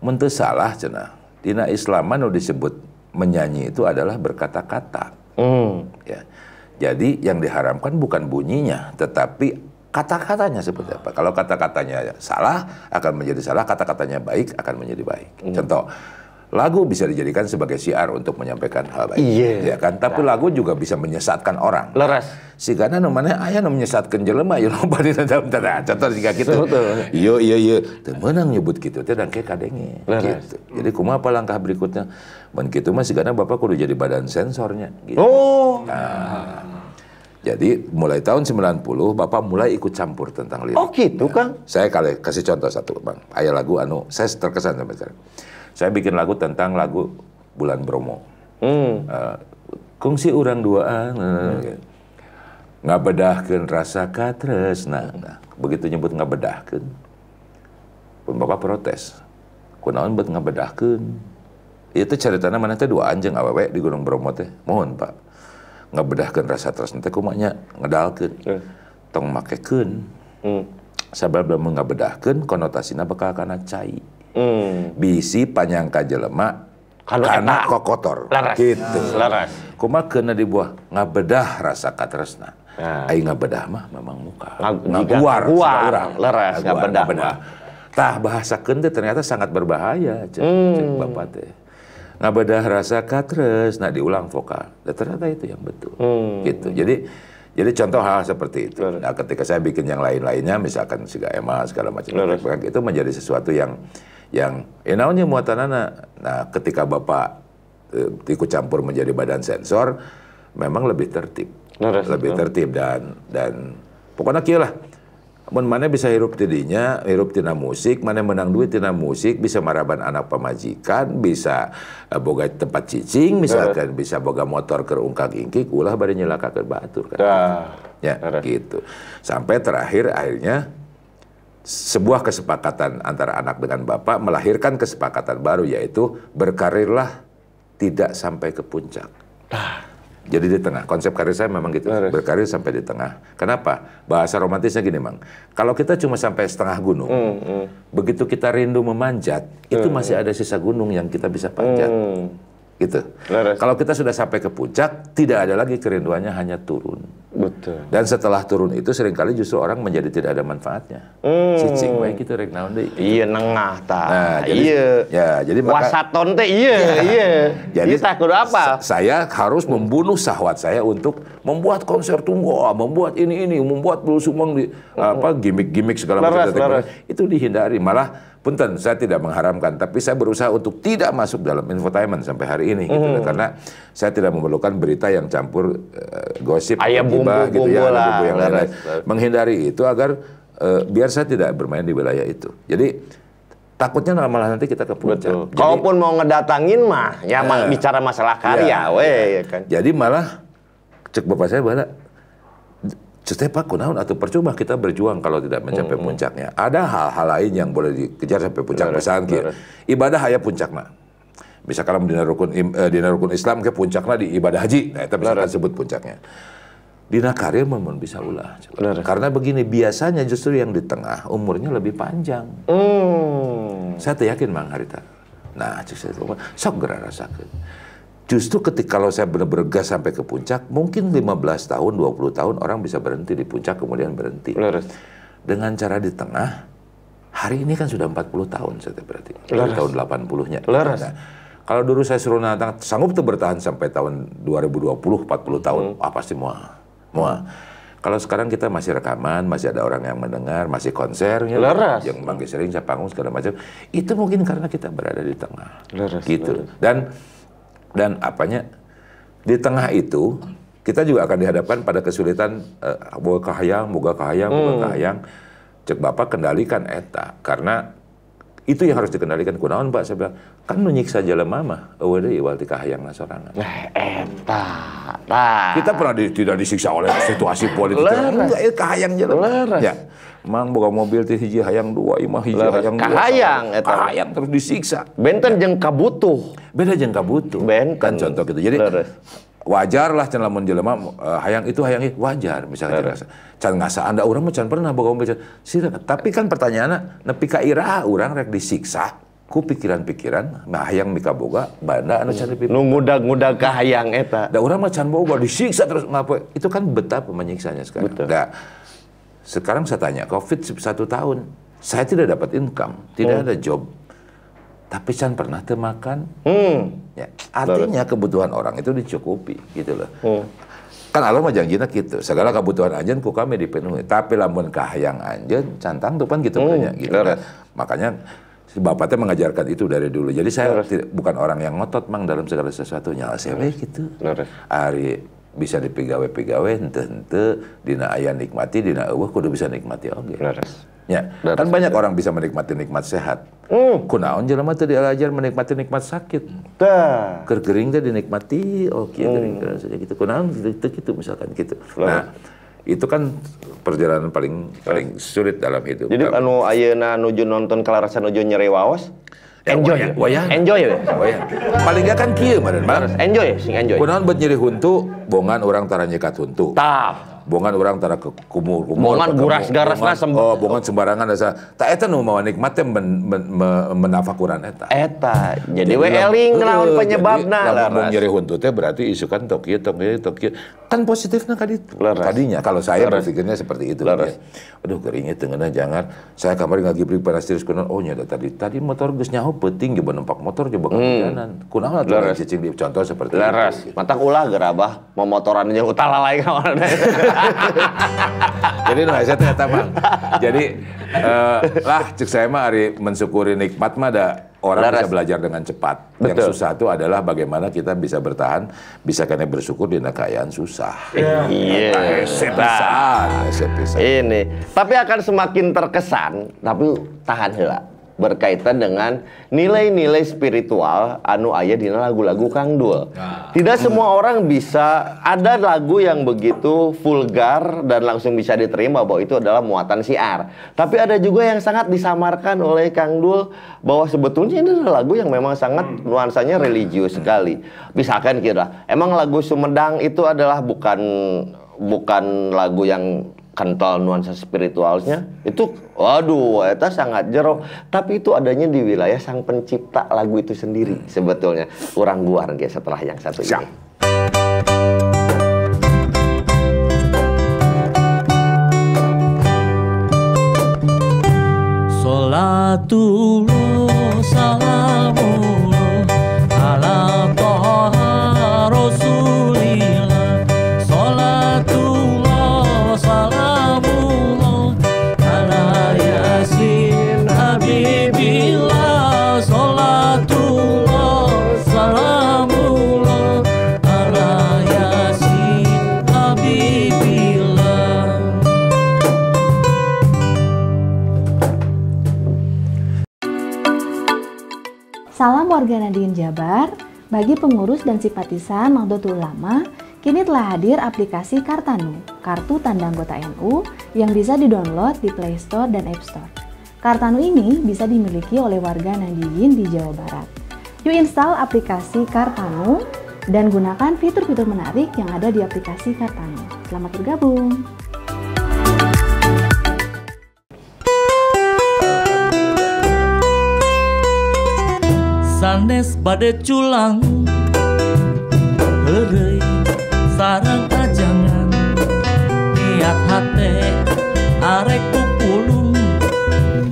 mun teu salah cenah dina Islam anu disebut menyanyi itu adalah berkata-kata hmm. ya. Jadi yang diharamkan bukan bunyinya tetapi kata-katanya seperti apa. Kalau kata-katanya salah akan menjadi salah, kata-katanya baik akan menjadi baik. Contoh Lagu bisa dijadikan sebagai siar untuk menyampaikan hal baik. Iya. Ya kan? Tapi lagu juga bisa menyesatkan orang. leres Si karena namanya ayah menyesatkan jelema ya loba di dalam tanda contoh jika gitu. Betul. Iya iya iya. Teu meunang nyebut kitu teh dan kayak kadenge. Gitu. Jadi kumaha apa langkah berikutnya? Mun kitu mah si karena Bapak kudu jadi badan sensornya gitu. oh Jadi mulai tahun 90 Bapak mulai ikut campur tentang lirik. oh gitu Kang Saya kali kasih contoh satu, Bang. Ayah lagu anu saya terkesan sampai sekarang. Saya bikin lagu tentang lagu Bulan Bromo. hmm. Eh, kungsi orang duaan hmm. ngabedahkeun rasa katresna nah, begitu nyebut ngabedahkeun pun bapak protes kunaon bet ngabedahkeun itu ceritanya mana teh dua anjing awewe di Gunung Bromo teh mohon pak ngabedahkeun rasa tresna teh kumanya ngedalkeun Eh. tong makekeun Hmm. sabab lamun ngabedahkeun konotasina bakal kana cai Hmm. bisi panyangka jelema Kanu karena kok kotor Laras. gitu Laras. Kumaha kena dibuah ngabedah rasa katresna. Nah. Aing ngabedah mah memang muka. Ngaguar, urang. leres, Ngaguar, ngabedah. Tah bahasa teh ternyata sangat berbahaya, cek, cek Hmm. Bapak teh. Ngabedah rasa katres, nah diulang vokal. Dan ternyata itu yang betul. Hmm. Gitu. Jadi jadi contoh hal seperti itu. Nah, ketika saya bikin yang lain-lainnya, misalkan Siga Ema segala macam, itu menjadi sesuatu yang yang eh naonnya muatanana. Nah, ketika Bapak eh, ikut campur menjadi badan sensor, memang lebih tertib. Leres, lebih tertib dan dan pokoknya kieu lah. Mun mana bisa hirup tidinya, hirup tina musik, mana menang duit tina musik, bisa maraban anak pemajikan, bisa eh, boga tempat cicing, misalkan bisa boga motor ke ungkak ingkik, ulah bari nyelakakeun batur kan. Dah. Ya, gitu. Sampai terakhir akhirnya sebuah kesepakatan antara anak dengan bapak melahirkan kesepakatan baru yaitu berkarirlah tidak sampai ke puncak. Jadi di tengah. Konsep karir saya memang gitu. Beres. Berkarir sampai di tengah. Kenapa? Bahasa romantisnya gini, Mang. Kalau kita cuma sampai setengah gunung, Hmm. begitu kita rindu memanjat, itu masih ada sisa gunung yang kita bisa panjat. Hmm. Gitu. Beres. Kalau kita sudah sampai ke puncak, tidak ada lagi kerinduannya hanya turun. Betul. Dan setelah turun itu sering kali justru orang menjadi tidak ada manfaatnya. Hmm. Cicing baik itu rek naon deui. Iya nengah ta. Nah, jadi- iya. ya, jadi maka- wasaton teh iya, iya. Jadi tak kudu apa? sa- Saya harus membunuh syahwat saya untuk membuat konser tunggu, membuat ini ini, membuat bulu sumang di apa gimmick-gimmick segala macam. Laras, laras. Itu dihindari. Malah punten saya tidak mengharamkan, tapi saya berusaha untuk tidak masuk dalam infotainment sampai hari ini gitu Hmm. karena saya tidak memerlukan berita yang campur eh, gosip, Aya atau gibah bumbu-bumbu gitu ya, lah, bumbu yang lain-lain. Menghindari itu agar eh, biar saya tidak bermain di wilayah itu. Jadi Takutnya malah nanti kita ke puncak. Betul. Jadi- Kalaupun mau ngedatangin mah, ya Eh. bicara masalah karya, weh, iya. ya kan. Jadi malah cek bapak saya bala Setiap Pak kunaon atau percuma kita berjuang kalau tidak mencapai puncaknya. Ada hal-hal lain yang boleh dikejar sampai puncak. Benar. ibadah aya puncakna. Misalkan dina rukun eh, dina rukun Islam ke puncakna di ibadah haji. Nah, itu misalkan sebut puncaknya. Dina karir memang bisa ulah. Benar. Karena begini, biasanya justru yang di tengah umurnya lebih panjang. Hmm. Saya yakin Mang Harita. Nah, cek saya sok gerak rasakan. Justru ketika kalau saya benar-benar gas sampai ke puncak, mungkin 15 tahun, 20 tahun orang bisa berhenti di puncak kemudian berhenti. Benar. Dengan cara di tengah, hari ini kan sudah 40 tahun saya berarti. Dari tahun 80-nya. Leres. Nah, kalau dulu saya suruh nantang, sanggup tuh bertahan sampai tahun 2020, 40 tahun, ah pasti mau. Mau. Kalau sekarang kita masih rekaman, masih ada orang yang mendengar, masih konser, ya, Leres. yang manggil sering saya panggung segala macam, itu mungkin karena kita berada di tengah. Leres, gitu. Dan dan apanya di tengah itu kita juga akan dihadapkan pada kesulitan eh, boga kahayang, boga kahayang, boga Hmm. kahayang. Cek Bapak kendalikan eta karena itu yang harus dikendalikan kunaon Pak saya bilang kan nu nyiksa jelema mah eueuh deui iwal ti kahayangna sorangan. Nah, eta. Nah. Kita pernah di- tidak disiksa oleh situasi politik. Leres. Enggak, itu kahayang. Leres. Ya. Mang boga mobil ti hiji hayang dua, imah hiji Leres. hayang dua. Kahayang eta. Kahayang terus disiksa. Benten jeung kabutuh. Beda jeung kabutuh. Benten. Kan contoh gitu. Jadi Leres. wajar lah can lamun jelema eh, hayang itu hayang itu wajar misalnya can. Can ngasa anda orang mah can pernah boga mobil. Sira, tapi kan pertanyaannya nepi ka iraha urang rek disiksa ku pikiran-pikiran mah hayang mika boga banda anu can dipipi. Nu ngudag-ngudag kahayang eta. Da urang mah can boga disiksa terus ngapa itu kan betapa menyiksanya sekarang. Betul. Da, sekarang saya tanya, COVID satu tahun, saya tidak dapat income, tidak ada job, tapi can pernah teu makan, Hmm. Ya, artinya kebutuhan orang itu dicukupi gitu loh. Hmm. Kan Allah mah janjina gitu, segala kebutuhan anjeun ku kami dipenuhi. Tapi lamun kahayang anjeun cantang tuh kan gitu Hmm, banyak gitu. Kan. Makanya si bapaknya mengajarkan itu dari dulu. Jadi saya tidak, bukan orang yang ngotot mang dalam segala sesuatunya. Saya we gitu. Beres. Bisa dipigawe-pigawe henteu-henteu dina aya nikmati dina eueuh kudu bisa nikmati oge. Beres. Ya, Beres. kan banyak orang bisa menikmati nikmat sehat. Hmm. Kunaon jelema teu diajar menikmati nikmat sakit Tah. ker gering teh dinikmati oh kieu Hmm. gering saja gitu kunaon gitu, gitu misalkan gitu nah itu kan perjalanan paling paling sulit dalam hidup Jadi Kalau- anu ayeuna nuju nonton kalarasan nuju nyeri waos. Enjoy. wayang- ya? wayang. Enjoy ya. paling gak kan kieu meureun Bang. Enjoy, sing enjoy. kunaon bet nyeri huntu bongan orang tara nyekat huntu Tah. Bongan orang tara ke kumur kumur Bongan ketemu. guras-garasna Bongan- sem- oh bongan sembarangan asa tak eta nu mawa nikmat teh men, men, me- menafakuran eta Eta. Jadi we eling naon penyebabna lah. mau nyeri huntu teh berarti isukan tok ieu tok ieu tok ieu. Kan positifnya kan itu. Leres. Tadinya kalau saya berpikirnya seperti itu. Leres. Ya. Aduh keringnya tengenah jangan. Saya kamari ngagibri panas tiris kunaon. Oh nyata tadi. Tadi motor geus nyaho peuting coba numpak motor coba kehujanan. Kunaon atuh cicing di contoh seperti Leres. itu. Mata ulah gerabah memotoran jeung utala lain kawan. Jadi nu saya teh eta Bang. Jadi eh, lah cek saya mah ari mensyukuri nikmat mah ada orang Laras. bisa belajar dengan cepat. Yang Betul. susah itu adalah bagaimana kita bisa bertahan, bisa kena bersyukur di keadaan susah. Iya. Sepisan, sepisan. Ini, tapi akan semakin terkesan, tapi tahan heula. Berkaitan dengan nilai-nilai spiritual anu aya dina lagu-lagu Kang Dul. Tidak semua orang bisa ada lagu yang begitu vulgar dan langsung bisa diterima bahwa itu adalah muatan siar. Tapi ada juga yang sangat disamarkan oleh Kang Dul bahwa sebetulnya ini adalah lagu yang memang sangat nuansanya religius sekali. Misalkan kira, emang lagu Sumedang itu adalah bukan bukan lagu yang kental nuansa spiritualnya itu waduh eta sangat jero tapi itu adanya di wilayah sang pencipta lagu itu sendiri sebetulnya. Kurang guar guys setelah yang satu Siap. ini Salatullah salamullah warga Nadiin Jabar, bagi pengurus dan simpatisan Nahdlatul Ulama, kini telah hadir aplikasi Kartanu, kartu tanda anggota NU yang bisa didownload di Play Store dan App Store. Kartanu ini bisa dimiliki oleh warga Nadiin di Jawa Barat. Yuk install aplikasi Kartanu dan gunakan fitur-fitur menarik yang ada di aplikasi Kartanu. Selamat bergabung! Sanes bade culang. Heureuy sarang ajangan. Niat hate arek pupulung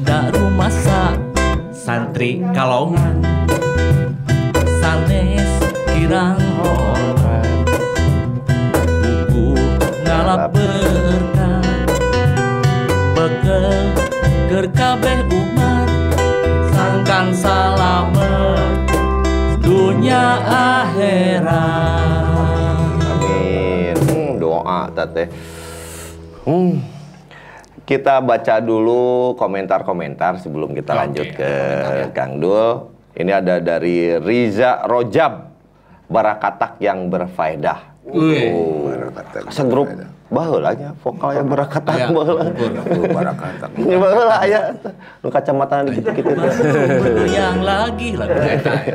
da rumasa santri kalongan. Sanes kirang hormat buku ngalap berkah. Bekel keur kabeh akhirat Amin. Hmm, doa tete. Hmm. Kita baca dulu komentar-komentar sebelum kita Oke, lanjut ke ya. Kang Dul. Ini ada dari Riza Rojab. Barakatak yang berfaedah. Wih. Oh, segrup baheula nya vokal yang barakatak Aya, baheula. Barakatak. Nya baheula aya nu kacamata dikit-dikit teh. yang lagi lah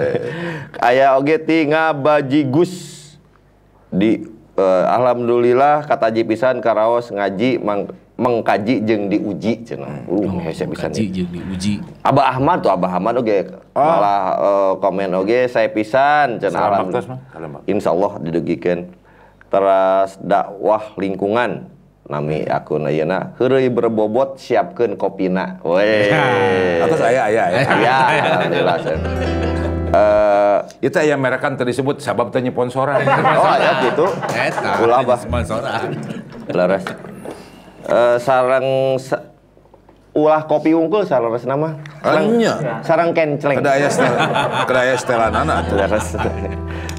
Aya oge ti ngabajigus di eh, alhamdulillah kata ji pisan karaos ngaji mang, mengkaji jeung diuji cenah. Uh, hese pisan. jeung diuji Abah Ahmad tuh Abah Ahmad oge malah eh, komen oge saya pisan cenah. Salam Alham- baktos mah, salam baktos. Insyaallah didugikeun. Teras dakwah lingkungan nami akun ayeuna heureuy berbobot siapkeun kopina. Weh. Atau saya, aya, aya. Ya, alhamdulillah. Sen. Eh, Itu yang mereka kan tadi sebut sabab tanya sponsoran. oh ya gitu. eta Ulah bah. sponsoran Laras. Eh, sarang sa- ulah kopi unggul salaras nama. Anya. Sarang kenceleng. Kada aya setel, kada aya setelan anak.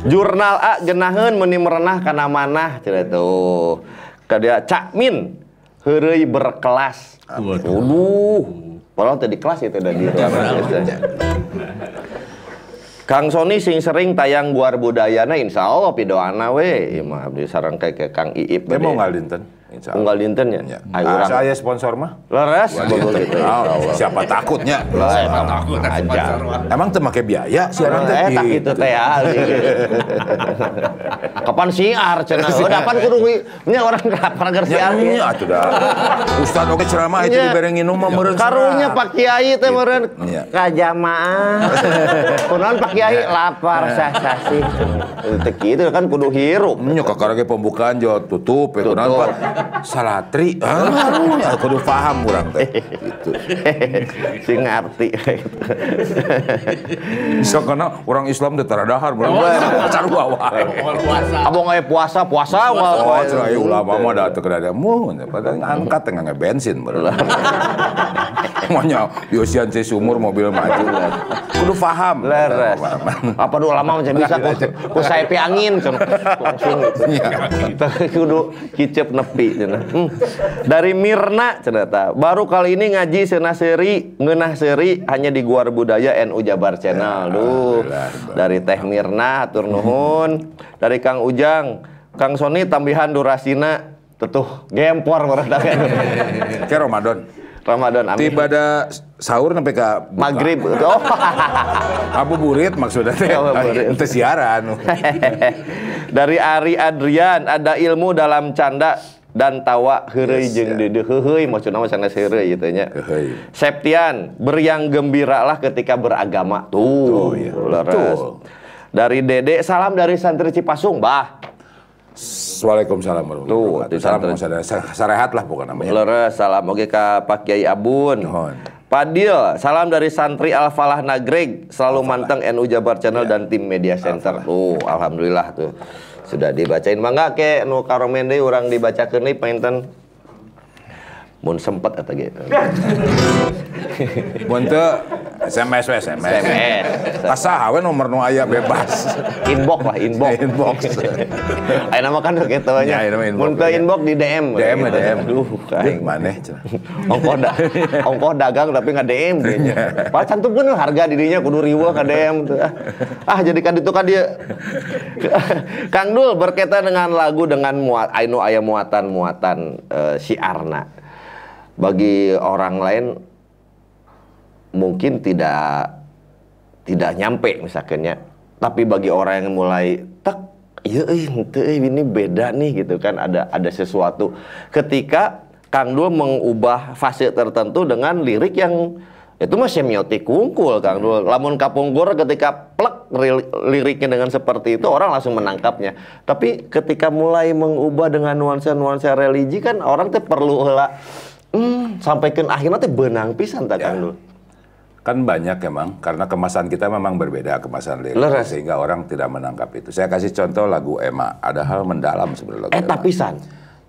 Jurnal A genaheun meuni merenah kana manah cenah tuh. Kadia Cak Min heureuy berkelas. Waduh. Padahal tadi kelas itu udah di ruangan biasa. Kang Sony sing sering tayang guar budayana insya Allah pidoana we. Ieu mah abdi sareng kayak Kang Iip. Dia mau ngal dinten. Insya Allah. Unggal dinten ya. Ya. Ayo Ah, urang. saya sponsor mah. Leres gitu. Ah, siapa takutnya? takut aja. Emang teu make biaya siaran teh? Eh Gitu. gitu teh ya. Kapan siar cenah? Oh, dapat kudu nya orang kapan keur siar. Ya, nya atuh dah. Ustad oke ceramah itu Nya. dibere nginum mah meureun Karunya. Pak Kiai teh meureun Iya. kajamaah. Kunaon Pak Kiai lapar sah-sah sih. Teu kitu kan kudu hirup. Nya kakara ge pembukaan jo tutup ya. Pak? Salatri. Ah, ya kudu paham urang teh. Gitu. Sing ngarti. Bisa karena orang Islam teh taradahar urang carua wae. Abang aya puasa, puasa Oh, wal. cerai ulama mah da teu kada mu, padahal ngangkat teh nggak bensin bener. Maunya Yosian teh sumur mobil maju. Kudu paham. Leres. Apa dulu lama macam bisa ku, saya angin kan. Langsung kudu kicep nepi cenah. Hmm. Dari Mirna cenah ta. Baru kali ini ngaji seunah seri, ngeunah seri hanya di Guar Budaya NU Jabar Channel. Duh. Dari Teh Mirna atur nuhun. Dari Kang Ujang, Kang Sony tambihan durasina tetuh gempor berada Ke Ramadan. Ramadan amin. Tiba ada sahur sampai ke buka. Maghrib. Oh. Ngabuburit maksudnya teh. Ngabuburit. Teu siaran. Dari Ari Adrian ada ilmu dalam canda dan tawa heureuy Yes, jeung ya. deudeuh heuheuy maksudna mah sanes heureuy gitu nya. Septian, beriang gembiralah ketika beragama. Tuh, iya. leres. Betul. Dari Dede, salam dari santri Cipasung, Bah. Waalaikumsalam warahmatullahi Tuh, wabarakatuh. Salam sarehat lah pokoknya namanya. Leres, salam oke ka Pak Kiai Abun. Nuhun. Padil, salam dari santri Al Falah Nagreg, selalu manteng NU Jabar Channel dan tim Media Center. Tuh, alhamdulillah tuh. Sudah dibacain mangga ke nu karomen deui urang dibacakeun deui painten mun sempet eta ge. Mun teu SMS we, SMS. SMS. Asa we nomor nu aya bebas. Inbox lah, inbox. Inbox. Ayo nama kan gitu aja. Ya, nama inbox. Mun ke inbox di DM. DM Gitu. DM. Duh, aing. maneh cenah. ongkoh da ongkoh dagang tapi nggak DM kayaknya. Padahal cantumkeun harga dirinya kudu riweuh ka DM tuh. Ah, jadikan itu kan dia. Kang Dul berkaitan dengan lagu dengan muat ainu aya muatan-muatan eh, syiarna. Bagi orang lain mungkin tidak tidak nyampe misalkannya. Tapi bagi orang yang mulai tak iya eh, eh, ini beda nih gitu kan ada ada sesuatu ketika Kang Dul mengubah fase tertentu dengan lirik yang itu mah semiotik kungkul Kang Dul. Lamun kapungkur ketika plek ri- liriknya dengan seperti itu orang langsung menangkapnya. Tapi ketika mulai mengubah dengan nuansa-nuansa religi kan orang teh perlu heula hmm, sampaikan akhirnya teh benang pisan tak Kang Ya. Dul. Kan banyak emang, karena kemasan kita memang berbeda kemasan lirik, Leres. sehingga orang tidak menangkap itu. Saya kasih contoh lagu Emma, ada hal mendalam sebenarnya lagu Eta Emma. pisan.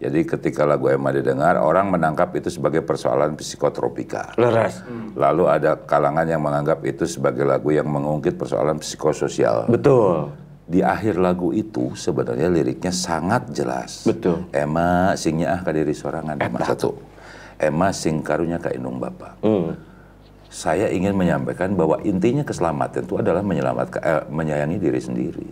Jadi ketika lagu Emma didengar, orang menangkap itu sebagai persoalan psikotropika. Leres. Lalu ada kalangan yang menganggap itu sebagai lagu yang mengungkit persoalan psikososial. Betul. Di akhir lagu itu sebenarnya liriknya sangat jelas. Betul. Emma singnya ah ka diri sorangan Emma satu. Emma sing karunya ka indung bapa. Hmm. Saya ingin menyampaikan bahwa intinya keselamatan itu adalah menyelamatkan eh, menyayangi diri sendiri.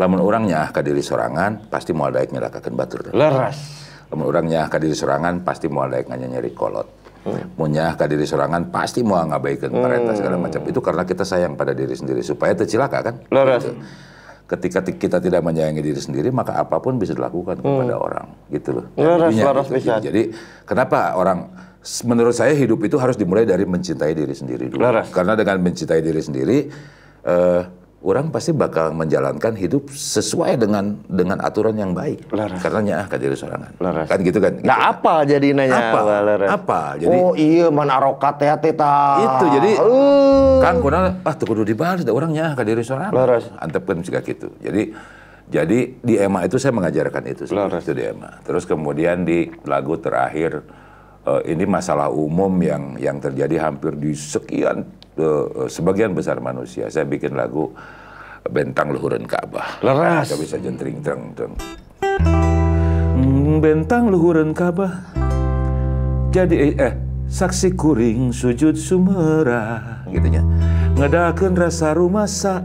Lamun orang nyah ka diri sorangan pasti mau daek nyelakakeun batur. Leres. Lamun orang nyah ka diri sorangan pasti mau daek nyari kolot. Hmm. Mau nyah ka diri sorangan pasti mau ngabaikan perintah segala macam. Itu karena kita sayang pada diri sendiri supaya tercilaka kan. Leres. Gitu. Ketika ti- kita tidak menyayangi diri sendiri, maka apa pun bisa dilakukan kepada orang, gitu loh. Intinya leres gitu. pisan. Jadi kenapa orang menurut saya hidup itu harus dimulai dari mencintai diri sendiri dulu. Leres. Karena dengan mencintai diri sendiri, eh, orang pasti bakal menjalankan hidup sesuai dengan dengan aturan yang baik. Leres. Karena nyah ka diri sorangan. Leres. Kan gitu kan. Gitu. Nah apa jadi nanya Apa? Leres? Apa? Jadi- oh iya mana arokat teh tah. Itu jadi Eh. kan kuna ah teu kudu dibales da urangnya ka diri sorangan. Leres. Antepkeun siga kitu. Jadi jadi di EMA itu saya mengajarkan itu itu di EMA. Terus kemudian di lagu terakhir eh, ini masalah umum yang yang terjadi hampir di sekian eh, sebagian besar manusia. Saya bikin lagu Bentang Luhureun Ka'bah. Leres. Kita bisa jentring tereng tereng. Hmm, Bentang luhureun Ka'bah jadi eh, eh saksi kuring sujud sumera gitunya ngedakeun rasa rumasa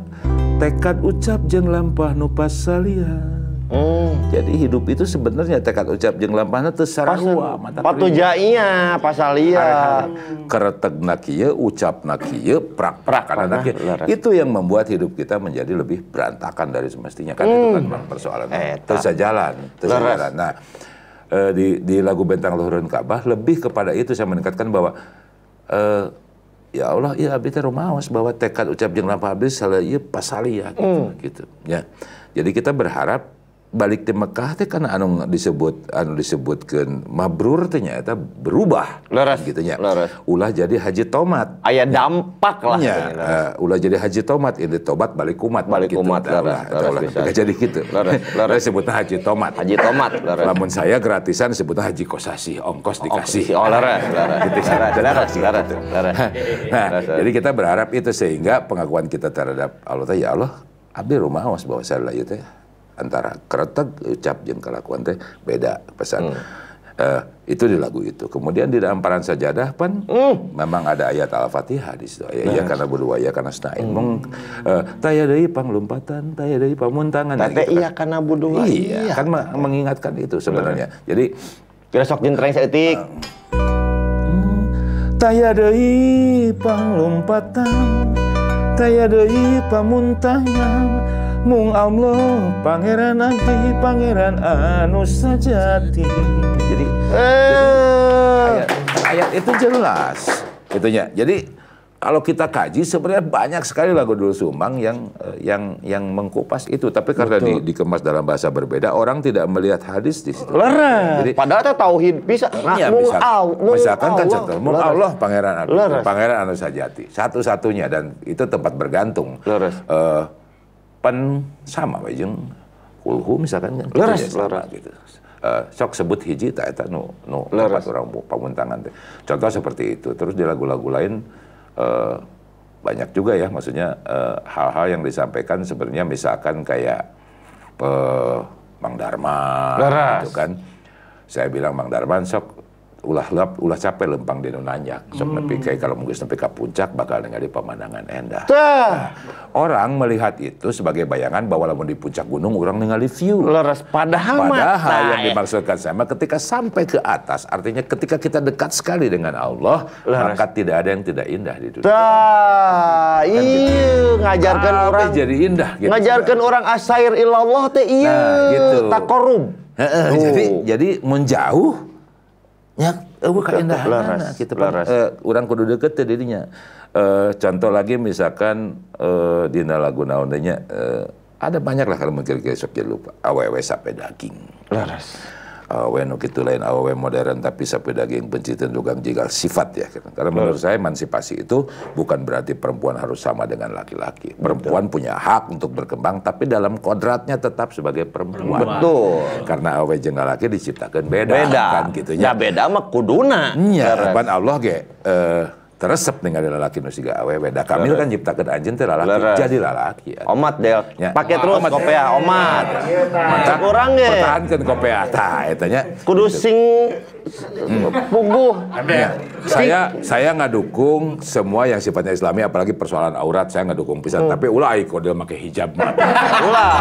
tekad ucap jeung lampah nu pasalia Hmm. jadi hidup itu sebenarnya tekad ucap jeung lampahna teu sarua mata Patu jainya pasalia. keretek kieu ucap kieu prak prak karena leres. itu yang membuat hidup kita menjadi lebih berantakan dari semestinya kan itu kan bang persoalan. Eta. terus jalan terus Leres. jalan nah eh, di di lagu bentang luhurun Ka'bah lebih kepada itu saya meningkatkan bahwa eh, ya Allah ya abdi teh rumaos bahwa tekad ucap jeung lampah abdi salah ieu pasalia gitu, gitu ya. Jadi kita berharap balik di Mekah teh karena anu disebut anu disebutkeun mabrur teh nya eta berubah Leres. gitu nya Leres. ulah jadi haji tomat Aya dampak lah. Ya, eh, ulah jadi haji tomat, ini tobat balik kumat. Balik kumat, Nah, leres, jadi gitu. Leres, leres. sebutnya haji tomat. Haji tomat. Leres. Lamun saya gratisan sebutnya haji kosasi, ongkos dikasih. Oh leres, leres. Gitu. Leres, leres, leres, leres. Nah, Leres, leres. jadi kita berharap itu sehingga pengakuan kita terhadap Allah ya Allah, abdi rumah awas bahwa saya itu teh antara kretek ucap jeung kelakuan teh beda pesan. Hmm. Eh, itu di lagu itu. Kemudian di dalam paran sajadah pan Hmm. memang ada ayat Al-Fatihah di situ. Ya, ya karena berdua ya karena Hmm. stain. Mong eh, taya deui panglumpatan, taya deui pamuntangan. Tete gitu kan. iya karena budua. Iya, kan me- mengingatkan itu sebenarnya. Jadi Kira sok jentreng seetik. Taya deui panglompatan Taya deui pamuntangan Mung Allah pangeran abdi pangeran anu sajati Jadi Eh. ayat, ayat itu jelas itunya. Jadi kalau kita kaji sebenarnya banyak sekali lagu dulu Sumbang yang eh, yang yang mengkupas itu tapi karena di- dikemas dalam bahasa berbeda orang tidak melihat hadis di situ. Jadi Padahal teh tauhid bisa. Nah, Iya mung bisa. au- mung Misalkan kan Allah. contoh, Leres. Allah pangeran Leres. pangeran anu sajati, satu-satunya dan itu tempat bergantung. Leres. Eh, pen sama we jeung kulhu misalkan kan. Leres, Gitu ya, sama leres. gitu. Eh, sok sebut hiji tak eta nu nu Leres. orang mu- pamuntangan teh. Contoh seperti itu. Terus di lagu-lagu lain eh, banyak juga ya maksudnya eh, hal-hal yang disampaikan sebenarnya misalkan kayak eh, Mang Darma Leras. gitu kan saya bilang Mang Darman sok ulah lap, ulah capek lempang di nanyak sok nepi kayak kalau mungkin nepi ke puncak bakal ningali pemandangan endah Tah, orang melihat itu sebagai bayangan bahwa lamun di puncak gunung orang ningali view leres padahal. Padahal Nah, yang dimaksudkan sama ketika sampai ke atas, artinya ketika kita dekat sekali dengan Allah, maka tidak ada yang tidak indah di dunia. Tah, iya ngajarkan Apa orang jadi indah gitu. ngajarkan orang asair ilallah teh iya Nah, gitu. takorub. Jadi jadi menjauh ya eueuh keindahan Leres, gitu leres. eh, orang kudu deket dirinya Eh, contoh lagi misalkan eh, dina lagu naon teh nya, eh, ada banyak lah kalau mungkin kita sok jadi lupa awewe sape daging Leres. Awewe nu kitu lain awewe modern tapi sape daging pencitan tukang jigal sifat ya karena menurut saya emansipasi itu bukan berarti perempuan harus sama dengan laki-laki. Perempuan punya hak untuk berkembang tapi dalam kodratnya tetap sebagai perempuan. Betul. karena awewe jeung laki diciptakan beda, Beda. kan gitu Ya nya beda mah kuduna. ban Allah ge eh, teresep ningali lalaki nu siga awewe da kamil kan nyiptakeun anjeun teh lalaki jadi lalaki ya. Omat Del. Ya. Pakai terus Omat. kopea omat. Mantap Kurang ge. pertahankeun kopea tah eta nya Kudu sing puguh. Ya, saya saya nggak dukung semua yang sifatnya Islami apalagi persoalan aurat saya nggak dukung pisan tapi ulah ai kodel make hijab mah Ulah.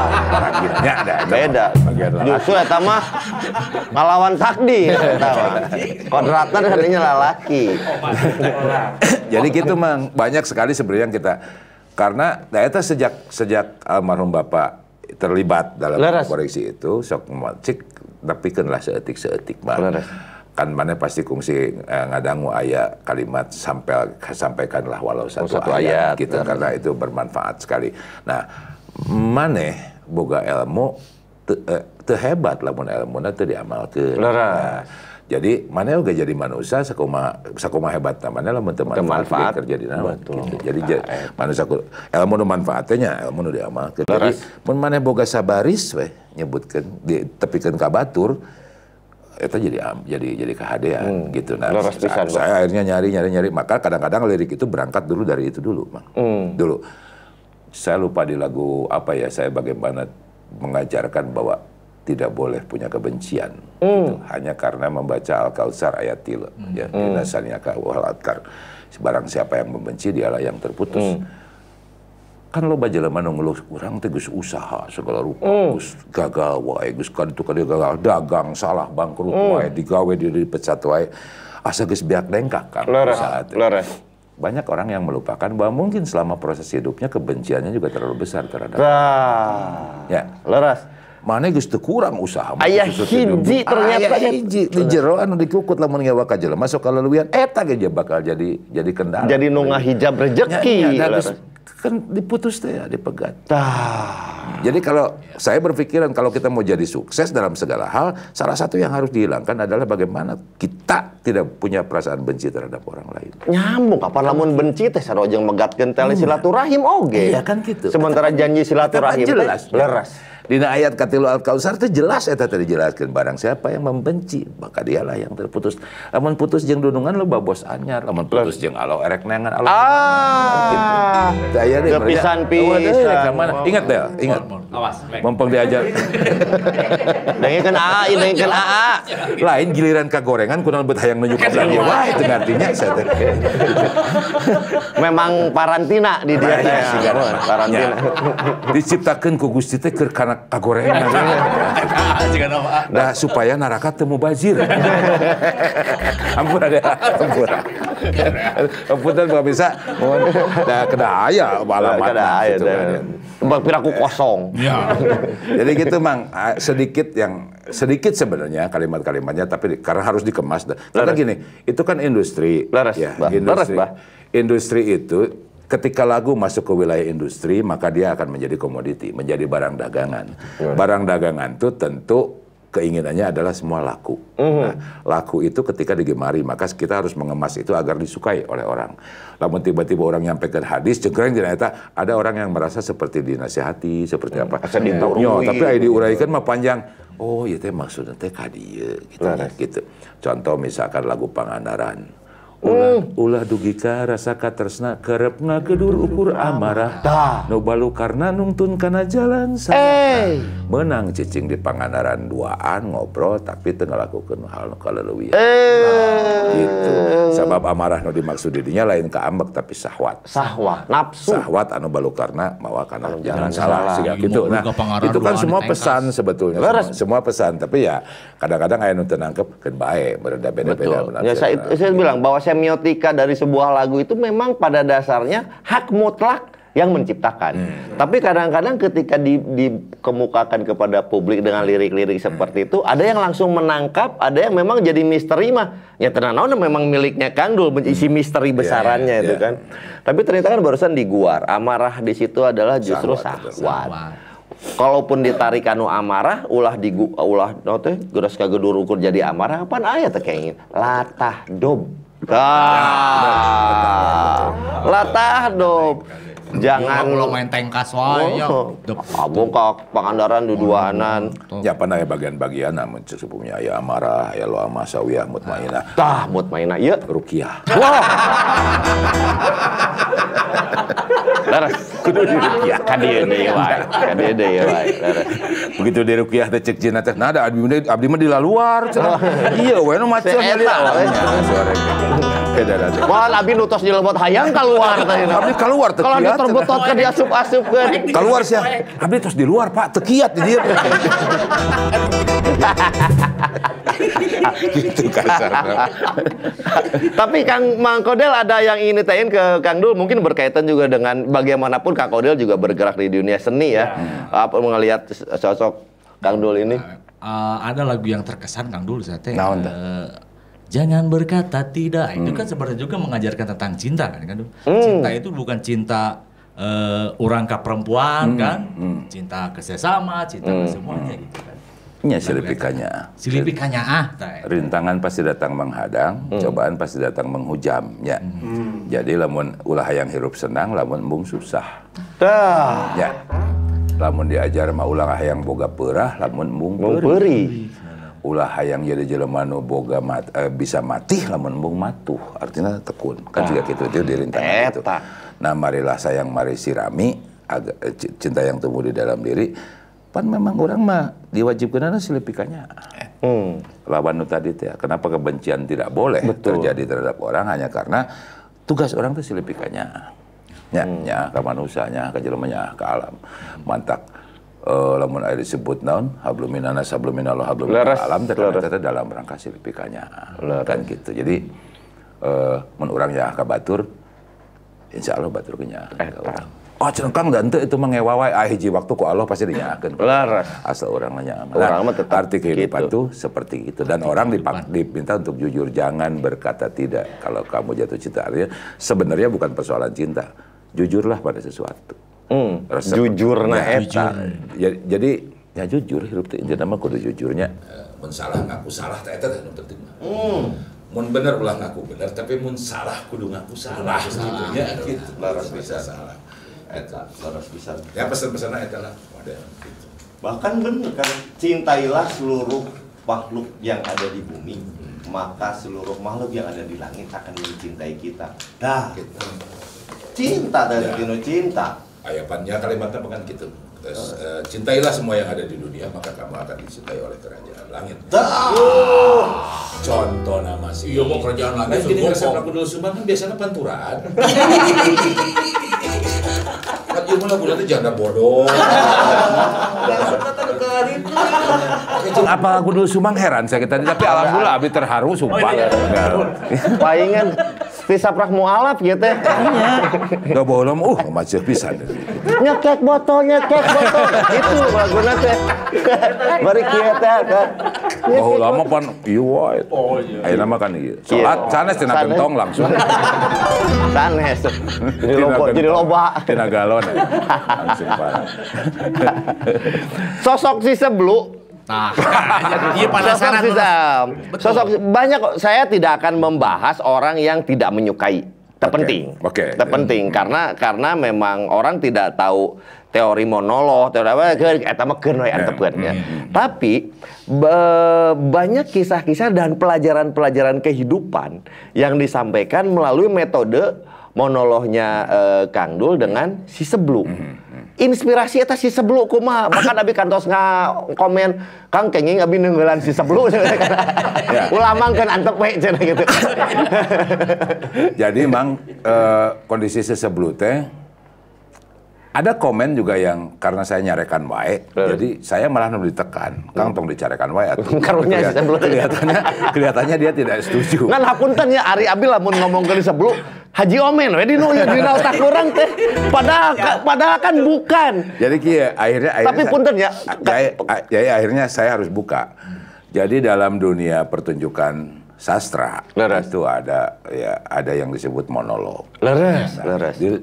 nya Beda. bagian lalaki. Justru eta mah ngalawan takdir eta mah. Kodratna katanya lalaki. Jadi gitu mang. Banyak sekali sebenarnya yang kita karena nah eta sejak sejak almarhum bapak terlibat dalam Leres. koreksi itu sok cik tapi lah seetik seetik mah kan mana pasti kungsi eh, ngadangu ayat kalimat sampai sampaikanlah walau satu, satu ayat, ayat, gitu karena itu bermanfaat sekali. Nah mana boga ilmu te- eh, teu hebat lamun ilmu diamalkeun. Leres. Nah, jadi mana juga jadi manusia sakoma sakoma hebat mana lah teman manfaat kerja di nama Betul. gitu. Jadi ja- manusia ku- ilmu nu manfaatnya ilmu nu diamalkeun. Jadi Leres. mun mana boga sabaris we nyebutkeun di tepikeun ka batur itu jadi am- jadi jadi kehadean gitu nah Leres sa- pisan, saya akhirnya nyari nyari nyari maka kadang-kadang lirik itu berangkat dulu dari itu dulu Mang. dulu saya lupa di lagu apa ya saya bagaimana mengajarkan bahwa tidak boleh punya kebencian. Gitu. hanya karena membaca al kautsar ayat tiga. Ya dinasanya ka wal adkar barang siapa yang membenci dialah yang terputus. Kan lo jelema nu ngeluh urang teh geus usaha segala rupa. Geus gagal wae geus kan itu kan gagal. Dagang salah bangkrut wae digawe di dipecat wae. Asa geus biak dengkak kan Leres. banyak orang yang melupakan bahwa mungkin selama proses hidupnya kebenciannya juga terlalu besar terhadap ya. Leres. Mana geus teu kurang usaha mah Aya geus teu hidup. hiji ternyata. aya hiji di jero anu dikukut lamun ngewa ka jelema masuk ka leuwieun eta ge dia bakal jadi jadi kendala Jadi nu ngahijab Ya, rezeki. ya, nah, Leres. geus- kan diputus teh ya dipegat Tah. Jadi kalau saya berpikiran kalau kita mau jadi sukses dalam segala hal, salah satu yang harus dihilangkan adalah bagaimana kita tidak punya perasaan benci terhadap orang lain. nyambung kapan lamun benci teh sarojeng megatkeun tali silaturahim oge. Iya kan gitu. Sementara janji silaturahim teh jelas. Dina ayat katilu al kausar itu jelas eta tadi jelaskan barang siapa yang membenci maka dialah yang terputus. Lamun putus jeung dunungan lo babos anyar, lamun putus jeung alo erek nengan alo. Ah. Daya deh, Kepisan berarti- Oh, deh, pisan. ke mana? Ingat deh, ingat. Awas. Mumpung diajar. Dengkeun AA, dengkeun AA. lain giliran kagorengan kunaon bet hayang nunjuk ka dia wah itu artinya saya teh Memang parantina di dia teh. Parantina. Ya. diciptakeun ku Gusti teh keur kana kagorengan Jika nama nah supaya neraka teu mubazir ampun ada ampun ampun nggak bisa nah kena aya alamat Kada aya gitu teh. kan. Tembak piraku kosong. Ya. Jadi gitu mang Ah, sedikit yang sedikit sebenarnya kalimat-kalimatnya tapi karena harus dikemas. Karena gini, itu kan industri. Laras, ya, Bah. industri. Laras, Bah. Industri itu ketika lagu masuk ke wilayah industri maka dia akan menjadi komoditi, menjadi barang dagangan. Barang dagangan itu tentu keinginannya adalah semua laku. Nah, laku itu ketika digemari, maka kita harus mengemas itu agar disukai oleh orang. Namun tiba-tiba orang nyampaikan hadis, cekreng ternyata ada orang yang merasa seperti dinasihati, seperti apa. Asa diturui. Nyo, tapi aya diuraikan mah panjang. Oh, iya teh maksudnya teh ka dieu gitu, ya, gitu. Contoh misalkan lagu Pangandaran. Ulah, ulah dugika rasa katresna kerep ngagedur ukur amarah. Nu balu karena nungtun kana jalan sana. Eh. Menang cicing di pangandaran duaan ngobrol tapi tengah lakukan hal nu kaleuwih. Eh. Gitu. Sabab amarah nu dimaksud didinya lain keambek tapi sahwat. Sahwat, nafsu. Sahwat anu balu karena mawa kana jalan jalan salah. salah. Siga Iya, gitu. Nah, itu kan semua pesan sebetulnya. Semua, semua pesan. Tapi ya kadang-kadang aya nu teu nangkep keun bae, berada beda-beda Betul. Ya, saya, saya bilang bahwa semiotika dari sebuah lagu itu memang pada dasarnya hak mutlak yang menciptakan. Tapi kadang-kadang ketika di- dikemukakan kepada publik dengan lirik-lirik seperti itu, ada yang langsung menangkap, ada yang memang jadi misteri mah. Ya tenang naon memang miliknya Kang Dul, isi misteri besarannya iya, itu iya. kan. Tapi ternyata kan barusan diguar, amarah di situ adalah justru sahwat. Kalaupun ditarik anu amarah, ulah digu ulah no teh geus kagedur ukur jadi amarah, apaan aya teh kenging? Latah dob. Tah. Latah dob. Jangan lo main tengkas wae ya. Oh, Dep. Abang kak pangandaran duduanan. Ya pana aya bagian-bagian namun sepupunya aya amarah, aya lo ama sawiyah mutmainah, Tah mut mainna ieu. rukiah. Wah. Leres. Kudu di rukiah ka dieu deui wae. Ka dieu deui wae. Begitu di rukiah teh cek jina teh nah ada abdi mah di luar. Iya we nu Seeta, we. suara beda. Mohon abi nutos di lemot hayang keluar tadi. Abdi keluar teu Kalau diterbetot ke diasup-asupkeun. Keluar sih. Abdi terus di luar, Pak. Tekiat di dia. gitu kasarnya. Tapi Kang Mang Kodel ada yang ingin ditanyain ke Kang Dul mungkin berkaitan juga dengan bagaimanapun Kang Kodel juga bergerak di dunia seni ya. Apa melihat sosok Kang Dul ini? Eh, ada lagu yang terkesan Kang dulu saya teh. Naon teh? Jangan berkata tidak. Itu kan sebenarnya juga mengajarkan tentang cinta kan kan. Dul? Cinta itu bukan cinta eh, orang ke perempuan kan. Cinta ke sesama, cinta ke semuanya gitu kan. Nya silipikannya. Silipikannya ah teh. Rintangan pasti datang menghadang, cobaan pasti datang menghujam. Ya. Jadi lamun ulah yang hirup senang, lamun embung susah. Dah, Ya. Lamun diajar mah ulah hayang boga peurah, lamun embung mau peurih. beri. Ulah hayang jadi jelema nu boga mat, eh, bisa mati lamun embung matuh. Artinya tekun. Kan juga gitu itu di rintangan itu. Nah marilah sayang mari sirami agak eh, ci- cinta yang tumbuh di dalam diri. Pan memang orang mah diwajibkan ada silipikannya Hmm. lawan tadi teh kenapa kebencian tidak boleh terjadi terhadap orang? Hanya karena tugas orang itu silipikannya nya nya ka manusianya ka jelemanya ka alam. Mantak eh, lamun aya disebut naon? Hablum minanas hablum minallah hablum alam teh dalam rangka silipikannya kan gitu. Jadi eh mun urang ya ka batur insya Allah batur kenya Oh, cengkang dan itu mah ngewawai ah hiji waktu ku Allah pasti dinyakeun. Leres. Asal orang nanya. Orang mah tetap arti kehidupan gitu. itu seperti itu dan orang dipak- diminta untuk jujur jangan berkata tidak. Kalau kamu jatuh cinta artinya sebenarnya bukan persoalan cinta. Jujurlah pada sesuatu Hmm. Resep. Jujur na Ya, eta. ya, jadi ya jujur hidup teh intinya mah kudu jujurnya mun salah ngaku salah teh eta teh nu penting mah mun bener ulah ngaku bener tapi mun salah kudu ngaku salah gitu ya gitu laras bisa salah eta Laras bisa. ya pesan-pesanna eta lah model gitu Bahkan benar kan, cintailah seluruh makhluk yang ada di bumi, maka seluruh makhluk yang ada di langit akan mencintai kita. Dah, gitu cinta dari Ya. Tino cinta. Ayapannya kalimatnya bukan gitu. Terus, eh, cintailah semua yang ada di dunia maka kamu akan dicintai oleh kerajaan langit. Dah. contoh nama sih Iya, mau kerajaan langit, Kan gini resep kok. lagu dulu sumbang kan biasanya panturan. Kan ieu mah lagu itu janda bodoh. Apa lagu dulu sumbang heran saya tadi tapi alhamdulillah abi terharu sumpah Palingan pisaprak mualaf gitu teh. Gak boleh, uh, macet pisan. Nyekek botol, nyekek botol. Itu laguna teh. Bari kieu teh. Oh, lama pan, iya wae. Oh iya. Ayo nama kan iya. Sholat, sanes tina gentong langsung. Sanes. Jadi loba, Tina jadi gentong. loba. Tina galon. ya. Langsung parah. Sosok si seblu Nah, iya pada Sosok Sam. Sosok banyak. Saya tidak akan membahas orang yang tidak menyukai. terpenting. Oke. Terpenting karena karena memang orang tidak tahu teori monolog, teori apa eta mah keun we antepkeun ya. Tapi be- banyak kisah-kisah dan pelajaran-pelajaran kehidupan yang disampaikan melalui metode monolognya eh, Kang Dul dengan si Seblu. Inspirasi eta si Seblu kumaha? Bahkan abi kantos nga komen Kang kenging abi neunggelan si Seblu. Ulah mangkeun antep we cenah gitu. Jadi memang eh, kondisi sesebelu teh ada komen juga yang karena saya nyarekan wae, jadi saya malah nu ditekan. Kang tong dicarekan wae atuh. Karunya kelihatannya kelihatannya dia tidak setuju. Ngan hapunten ya Ari Abi lamun ngomong ke sebelum Haji Omen we dinu di otak kurang teh. Padahal padahal kan bukan. Jadi kieu akhirnya akhirnya Tapi punten ya. Jadi, jadi akhirnya saya harus buka. Jadi dalam dunia pertunjukan sastra Leres. itu ada ya ada yang disebut monolog. Leres, Nah, leres. di-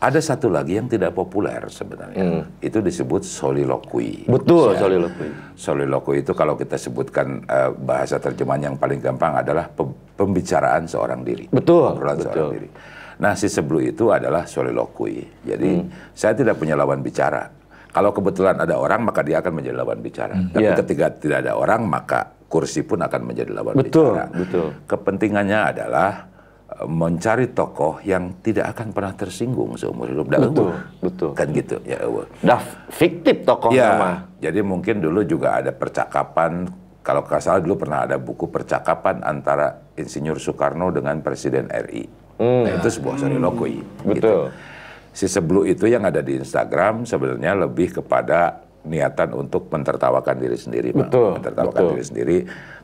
ada satu lagi yang tidak populer sebenarnya. Itu disebut soliloquy. Hmm. Betul, Ya. soliloquy. Soliloquy itu kalau kita sebutkan eh, bahasa terjemahan yang paling gampang adalah pem- pembicaraan seorang diri. Betul, Obrolan betul. seorang diri. Nah, si sebelu itu adalah soliloquy. Jadi, Hmm. saya tidak punya lawan bicara. Kalau kebetulan ada orang, maka dia akan menjadi lawan bicara. Tapi Iya. ketika tidak ada orang, maka kursi pun akan menjadi lawan Betul, bicara. betul. Kepentingannya adalah mencari tokoh yang tidak akan pernah tersinggung seumur hidup. Da Betul, betul. Kan gitu, ya eueuh. Dah fiktif tokoh Ya, nama. jadi mungkin dulu juga ada percakapan, kalau nggak salah dulu pernah ada buku percakapan antara Insinyur Soekarno dengan Presiden RI. Nah, itu sebuah soliloquy. Hmm. Betul. Si sebelu itu yang ada di Instagram sebenarnya lebih kepada niatan untuk mentertawakan diri sendiri, Pak. Betul, mentertawakan betul. diri sendiri.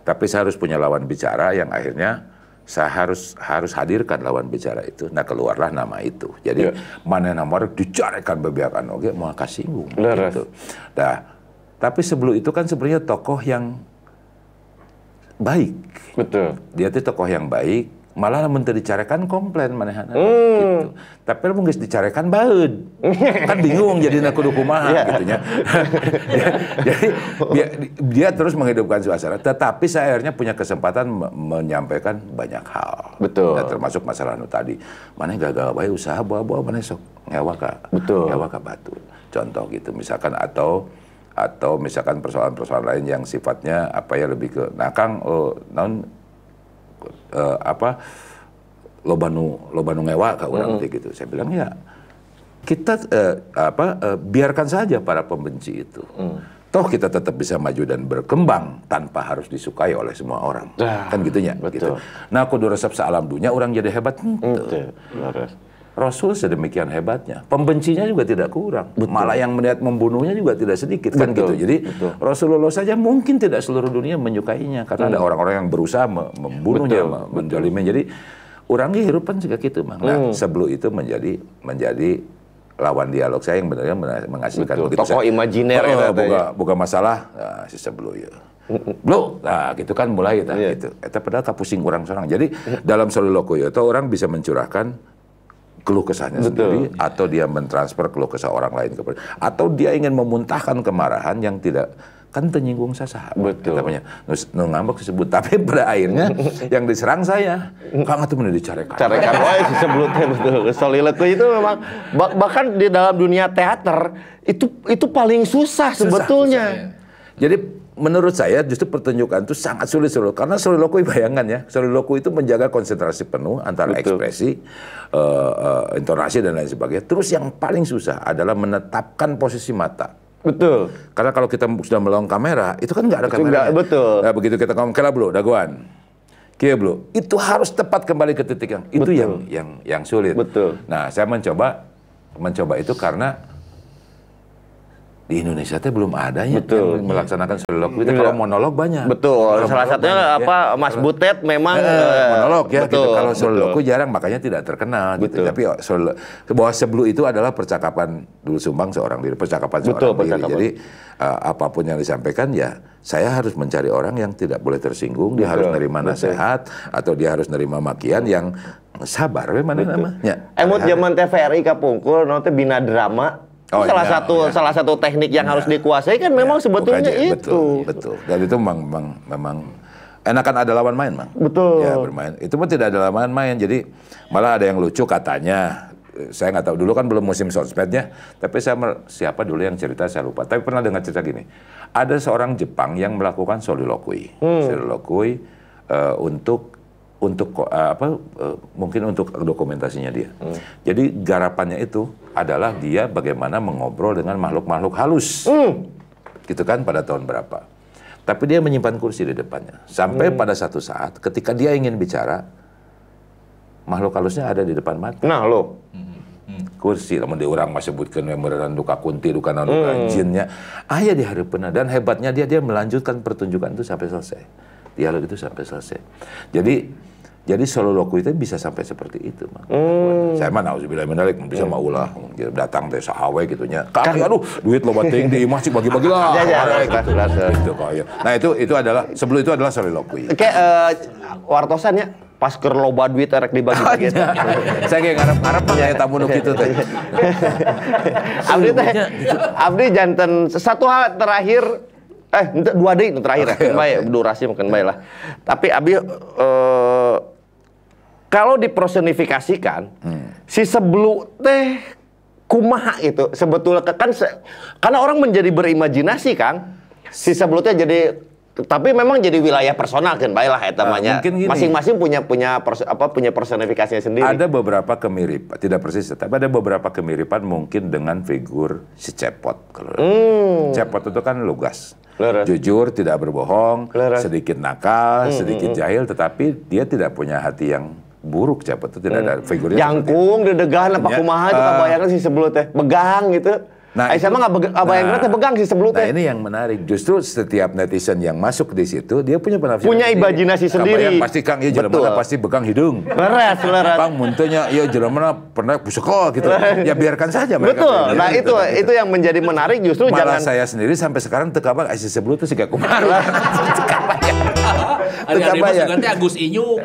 Tapi saya harus punya lawan bicara yang akhirnya saya harus harus hadirkan lawan bicara itu. Nah keluarlah nama itu. Jadi Ya. mana nama dicarekan bebeakan oke mau kasinggung. Leres. Gitu. Nah, tapi sebelum itu kan sebenarnya tokoh yang baik. Betul. Dia tuh tokoh yang baik, malah teu dicarekan komplain manehana Hmm. gitu. Tapi lamun geus dicarekan baeud. kan bingung jadinya kudu kumaha Iya. gitu nya. Jadi dia, dia terus menghidupkan suasana, tetapi saya akhirnya punya kesempatan me- menyampaikan banyak hal. Betul. Dan termasuk masalah nu tadi. Mana gagal bae usaha bawa-bawa mana sok ngewa ka. Betul. Ngewa ka batu. Contoh gitu misalkan atau atau misalkan persoalan-persoalan lain yang sifatnya apa ya lebih ke nah Kang oh, naon eh, apa loba nu loba nu ngewa ka urang teh gitu. Saya bilang ya kita eh, apa eh, biarkan saja para pembenci itu. Toh kita tetap bisa maju dan berkembang tanpa harus disukai oleh semua orang. Dah, kan gitunya betul. gitu. Nah, kudu resep sealam dunia orang jadi hebat. Henteu. Betul. Rasul sedemikian hebatnya. Pembencinya juga tidak kurang. Malah yang melihat membunuhnya juga tidak sedikit kan Betul, gitu. Jadi betul. Rasulullah saja mungkin tidak seluruh dunia menyukainya karena ada orang-orang yang berusaha me- membunuhnya, Hmm. Betul, me- menjolinya. Jadi orangnya hirupan juga gitu, Mang. Nah, Hmm. sebelum itu menjadi menjadi lawan dialog saya yang benar mena- menghasilkan Betul, begitu tokoh saya- imajiner Oh, teh. buka, buka masalah nah, si sebelum ya. Nah gitu kan mulai nah, Iya. gitu. Eta padahal kapusing orang seorang. Jadi dalam soliloquy itu orang bisa mencurahkan keluh kesahnya sendiri atau dia mentransfer keluh kesah orang lain kepada atau dia ingin memuntahkan kemarahan yang tidak kan tenyinggung sasa Betul. namanya nu ngambek disebut tapi pada akhirnya yang diserang saya kang atuh mana dicarekan Carekan wae si sebelum teh betul. Soliloquy itu memang bah- bahkan di dalam dunia teater itu itu paling susah sebetulnya. Jadi menurut saya justru pertunjukan itu sangat sulit sulit karena soliloquy bayangan ya soliloquy itu menjaga konsentrasi penuh antara Betul. ekspresi, eh, eh, intonasi dan lain sebagainya. Terus yang paling susah adalah menetapkan posisi mata. Betul. Karena kalau kita sudah melong kamera, itu kan nggak ada kamera. betul. Nah, begitu kita ngomong kela bro, daguan. Kia bro, itu harus tepat kembali ke titik yang itu Betul. yang yang yang sulit. Betul. Nah, saya mencoba mencoba itu karena di Indonesia teh belum ada ya Betul. yang melaksanakan soliloquy. Iya. Kalau monolog banyak. Betul. Kalau Salah satunya banyak, ya. apa Mas Butet memang Eh, eh, monolog ya gitu. betul, Kalau betul. soliloquy jarang makanya tidak terkenal gitu. Betul. Tapi oh, sol- bahwa sebelum itu adalah percakapan dulu sumbang seorang diri, percakapan Betul, seorang diri. percakapan. Jadi uh, apa pun yang disampaikan ya saya harus mencari orang yang tidak boleh tersinggung, dia Betul, harus nerima betul. nasihat atau dia harus nerima makian yang sabar we mana namanya. Emut zaman TVRI kapungkul nanti bina drama. Oh, salah iya, satu iya. salah satu teknik yang harus dikuasai kan memang sebetulnya Bukannya, itu. Betul, betul. Dan itu memang memang, memang enakan ada lawan main, Mang. Betul. Ya, bermain. Itu pun tidak ada lawan main. Jadi malah ada yang lucu katanya. Saya nggak tahu dulu kan belum musim sosmednya, tapi saya siapa dulu yang cerita saya lupa. Tapi pernah dengar cerita gini. Ada seorang Jepang yang melakukan soliloquy, soliloquy eh, untuk untuk eh, apa eh, mungkin untuk dokumentasinya dia. Jadi garapannya itu adalah dia bagaimana mengobrol dengan makhluk-makhluk halus gitu kan pada tahun berapa. Tapi dia menyimpan kursi di depannya. Sampai pada satu saat ketika dia ingin bicara, makhluk halusnya ada di depan mata. Nah lo, Kursi, namun dia orang masih sebutkan memeran duka kunti, duka duka jinnya. Ayah di hari pernah dan hebatnya dia dia melanjutkan pertunjukan itu sampai selesai. Dialog itu sampai selesai. Jadi jadi soliloquy itu bisa sampai seperti itu, Mang. Saya mah nauzubillah minalik bisa mau ulah dia datang teh sahawe gitu nya. Kaki aduh duit lo bating di imah cik bagi-bagi lah. Ya, ya, gitu. kelas, kelas. Gitu, kaya. Nah, itu itu adalah sebelum itu adalah soliloquy. kayak eh, wartosan ya, pas keur loba duit erek dibagi-bagi. Saya kayak ngarep-ngarep kayak tamu nu kitu teh. Abdi teh, Abdi janten satu hal terakhir, eh dua deui nu terakhir ya, Mungkin bae, durasi mungkin bae lah. Tapi Abdi eh, kalau dipersonifikasikan, si sebelu teh kumaha itu sebetulnya kan se- karena orang menjadi berimajinasi Kang, si sebelu teh jadi tapi memang jadi wilayah personal kan baiklah Ah, mah nya. mungkin gini. Masing-masing punya punya pers- apa punya personifikasinya sendiri. Ada beberapa kemiripan, tidak persis, tapi ada beberapa kemiripan mungkin dengan figur si Cepot. Kalau Cepot itu kan lugas, Leres. jujur, tidak berbohong, Leres. sedikit nakal, sedikit jahil, tetapi dia tidak punya hati yang buruk. Cepot itu tidak ada figurnya. Jangkung, dedegan, apa Ya, kumaha itu eh, kabayangna si sebelu teh begang gitu. Nah, Nah, Aisyah mah nggak bega- kabayangna teh begang si sebelu Nah ini yang menarik. Justru setiap netizen yang masuk di situ dia punya penafsiran Punya imajinasi sendiri. Kabayang pasti Kang ya Betul. jelema pasti begang hidung. Leres, leres. Kang muntunya ya jelema pernah pusaka gitu. Ya biarkan saja mereka. Betul. pilih. Nah, itu Gitu. itu yang menjadi menarik justru Malah jangan saya sendiri sampai sekarang teka bang Aisyah sebelum itu sih gak kumaha. Hari Tetap hari mas bayar. ganti Agus Inyu.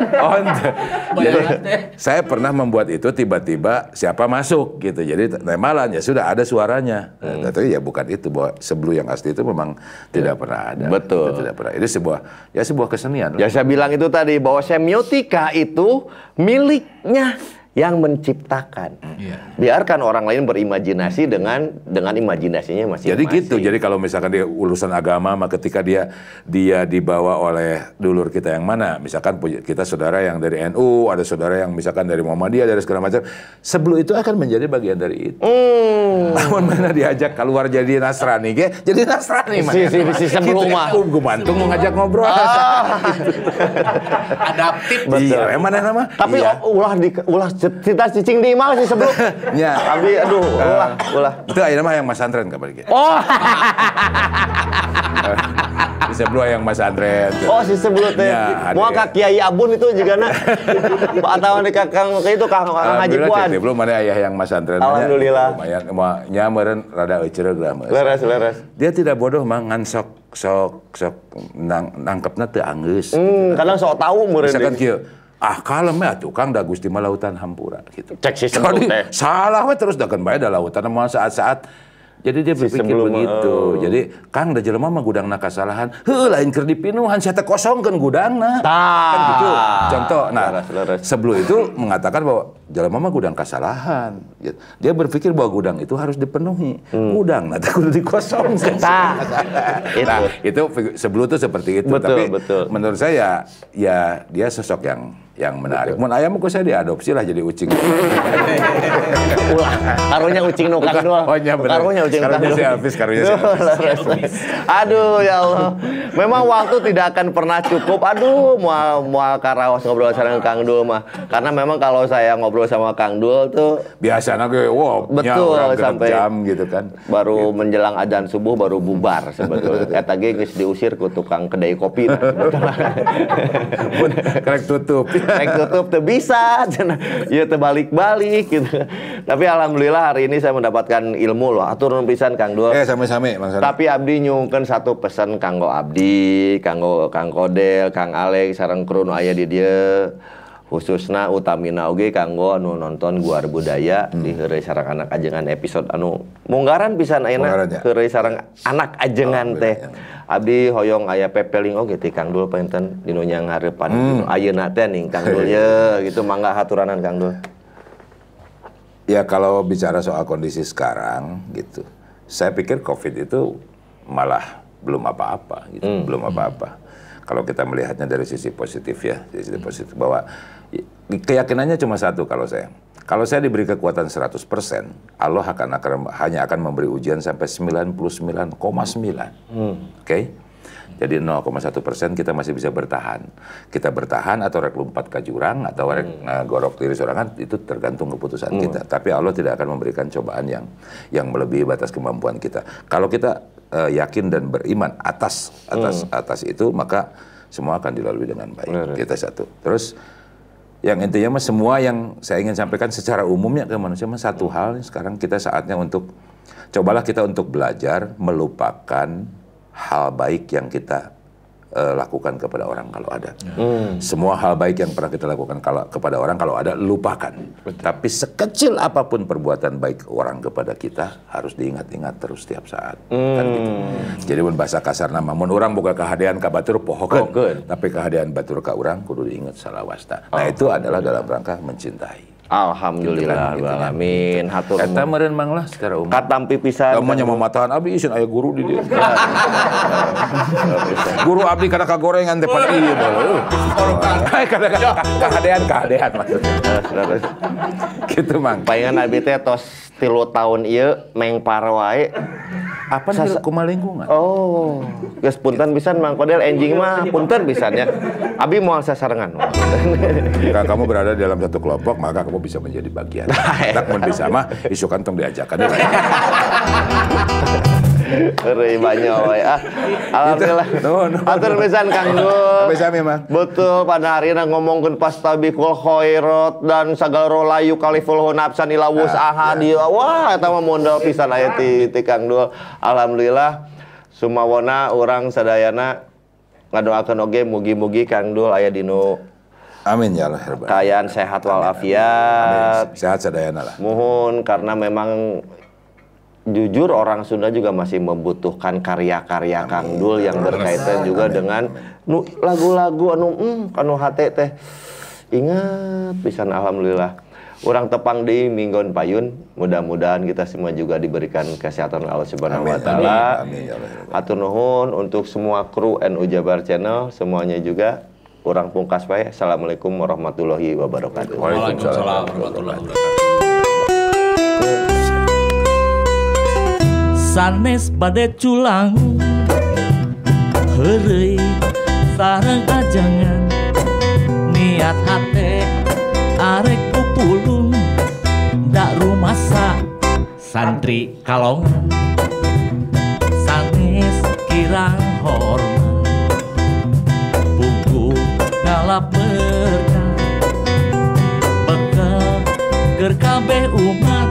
Oh, teh. saya pernah membuat itu tiba-tiba siapa masuk gitu. Jadi nemalan ya sudah ada suaranya. Hmm. Nah, Tapi ya bukan itu bahwa sebelum yang asli itu memang tidak pernah ada. Betul. Itu tidak pernah. Itu sebuah ya sebuah kesenian. Ya saya bilang itu tadi bahwa semiotika itu miliknya yang menciptakan. Iya. Biarkan orang lain berimajinasi dengan dengan imajinasinya masing-masing. Jadi gitu. Jadi kalau misalkan dia urusan agama, maka ketika dia dia dibawa oleh dulur kita yang mana, misalkan kita saudara yang dari NU, ada saudara yang misalkan dari Muhammadiyah, dari segala macam, sebelum itu akan menjadi bagian dari itu. Namun mana diajak keluar jadi Nasrani, ge, jadi Nasrani Si- si- si sebelum Gitu, mah. eh, Gue bantu mau ngajak ngobrol. Adaptif. Iya, emang nama? Tapi iya. ulah di ulah cerita cicing di imah sih sebelum. Ya. Tapi aduh, ulah ulah. itu akhirnya mah yang Mas Antren kabar gitu. Oh, Sebelum yang Mas Antren. oh si sebelum teh. Ya, Mau ya. ka Kiai Abun itu juga na. Atau di kakang itu kang kang Haji Puan. belum ada ayah yang Mas Antren. Alhamdulillah. Lumayan, mau nyameren rada eucereug lah Mas. Leres leres. Dia tidak bodoh mang ngan sok sok sok nang, nangkepna teu anggeus. Hmm, kadang sok tahu meureun. Misalkan kieu, ah kalem ya tukang da Gusti lautan hampura gitu. Cek si sebelum Jadi teh. salah we terus dakan bae da lautan mah saat-saat jadi dia berpikir sebelum, begitu. oh. Jadi Kang da jelema mah gudangna kasalahan. Heuh lain keur dipinuhan sia teh kosongkeun gudangna. Tah. Kan gitu. Contoh. Nah, sebelum itu mengatakan bahwa jelema mah gudang kasalahan. Dia berpikir bahwa gudang itu harus dipenuhi. Gudang nah kudu dikosongkeun. Tah. Nah, Itu. sebelum itu seperti itu. Betul, Tapi betul. menurut saya ya dia sosok yang yang menarik. Mun ayam kok saya diadopsi lah jadi ucing. Ulah, karunya ucing nu kang dua. Oh, iya benar. Karunya ucing nu kang Karunya si Elvis, karunya si Elvis. Aduh ya Allah. Memang waktu tidak akan pernah cukup. Aduh, mau mau karawas ngobrol sama Kang Dul mah. Karena memang kalau saya ngobrol sama Kang Dul tuh Biasanya gue, wow, Betul, sampai- jam gitu kan. baru menjelang adzan subuh baru bubar sebetulnya. Eta ge geus diusir ku tukang kedai kopi. nah. Pun kerek tutup. Rek tutup tuh bisa, cenah. Ieu teu balik-balik gitu. Tapi alhamdulillah hari ini saya mendapatkan ilmu loh. Atur pisan Kang Dul. eh same-same Bang. Tapi Abdi nyungkeun satu pesan kanggo Abdi, kanggo Kang Kodel, Kang Alex, sareng kru nu aya di dieu. Khususna utamina oge kanggo anu nonton guar budaya di heureuy sareng anak ajengan episode anu munggaran pisan Munggaran, ayeuna ya. heureuy sareng anak ajengan Oh, teh bener, abdi hoyong aya pepeling oge ti Kang Dul painten dinu nya ngarepan Hmm. dinu ayeuna teh ning Kang Dul ye gitu mangga haturanan Kang Dul Ya kalau bicara soal kondisi sekarang gitu, saya pikir COVID itu malah belum apa-apa gitu, Hmm. belum apa-apa. Kalau kita melihatnya dari sisi positif ya, dari sisi positif bahwa keyakinannya cuma satu kalau saya. Kalau saya diberi kekuatan 100%, Allah akan, akan hanya akan memberi ujian sampai 99,9. Oke? Jadi 0,1 persen kita masih bisa bertahan. Kita bertahan atau rek lompat ke jurang atau rek eh, gorok diri sorangan itu tergantung keputusan kita. Tapi Allah tidak akan memberikan cobaan yang yang melebihi batas kemampuan kita. Kalau kita eh, yakin dan beriman atas atas atas itu maka semua akan dilalui dengan baik. Kita satu. Terus yang intinya mah semua yang saya ingin sampaikan secara umumnya ke manusia mah satu hal sekarang kita saatnya untuk cobalah kita untuk belajar melupakan hal baik yang kita eh, lakukan kepada orang kalau ada. Semua hal baik yang pernah kita lakukan kalau kepada orang kalau ada lupakan. Tapi sekecil apa pun perbuatan baik orang kepada kita harus diingat-ingat terus setiap saat. Kan gitu. Jadi mun bahasa kasar nama mun orang buka kehadian ka batur pohokeun, Pohokeun. tapi kehadian batur ka urang kudu diingat salawasta. Nah, itu adalah dalam rangka mencintai. Alhamdulillah Gitu kan, alamin hatur Eta meureun mang lah secara umum. katampi pisan Kamu nya matahan abdi isin aya guru di dia. guru abdi kada kagorengan teh pada ieu bae. Kada kahadean kahadean maksudnya. Gitu mang. palingan abi teh tos tilu tahun ieu meng parwae Apa nih kumaha lingkungan? Oh, geus punten pisan Mang Kodel enjing mah punten pisan ya. Abi moal sasarengan. Jika kamu berada dalam satu kelompok, maka kamu bisa menjadi bagian. Tak mun bisa mah, isu kantong diajakan. Euy banyak we. Ah, alhamdulillah. Nuhun, nuhun. Atur pisan Kang Dul. Sampai sami, Mang. Betul pada hari ini ngomongkeun pastabikul khairat dan sagala layu kaliful hunapsan ila wus'aha di wah eta mah modal pisan aya ti, ti Kang Dul. Alhamdulillah sumawona urang sadayana ngadoakeun oge mugi-mugi Kang Dul aya dinu Amin ya Allah. Herba. kayaan sehat walafiat. Sehat sadayana lah. Mohon karena memang jujur orang Sunda juga masih membutuhkan karya-karya Kang Dul yang berkaitan juga dengan nu lagu-lagu anu mm, anu hate teh. Ingat pisan alhamdulillah. Orang tepang di Minggon Payun, mudah-mudahan kita semua juga diberikan kesehatan Allah Subhanahu wa Amin, taala. ya Allah. Atur nuhun untuk semua kru NU Jabar Channel semuanya juga orang pungkas bae. Assalamualaikum warahmatullahi wabarakatuh. Waalaikumsalam warahmatullahi wabarakatuh. Sanes bade culang. Heureuy sareng ajangan. Niat hate arek pupulung Da rumasa santri kalongan Sanes kirang hormat. Buku ngalap berkah. Bekal ger kabeh umat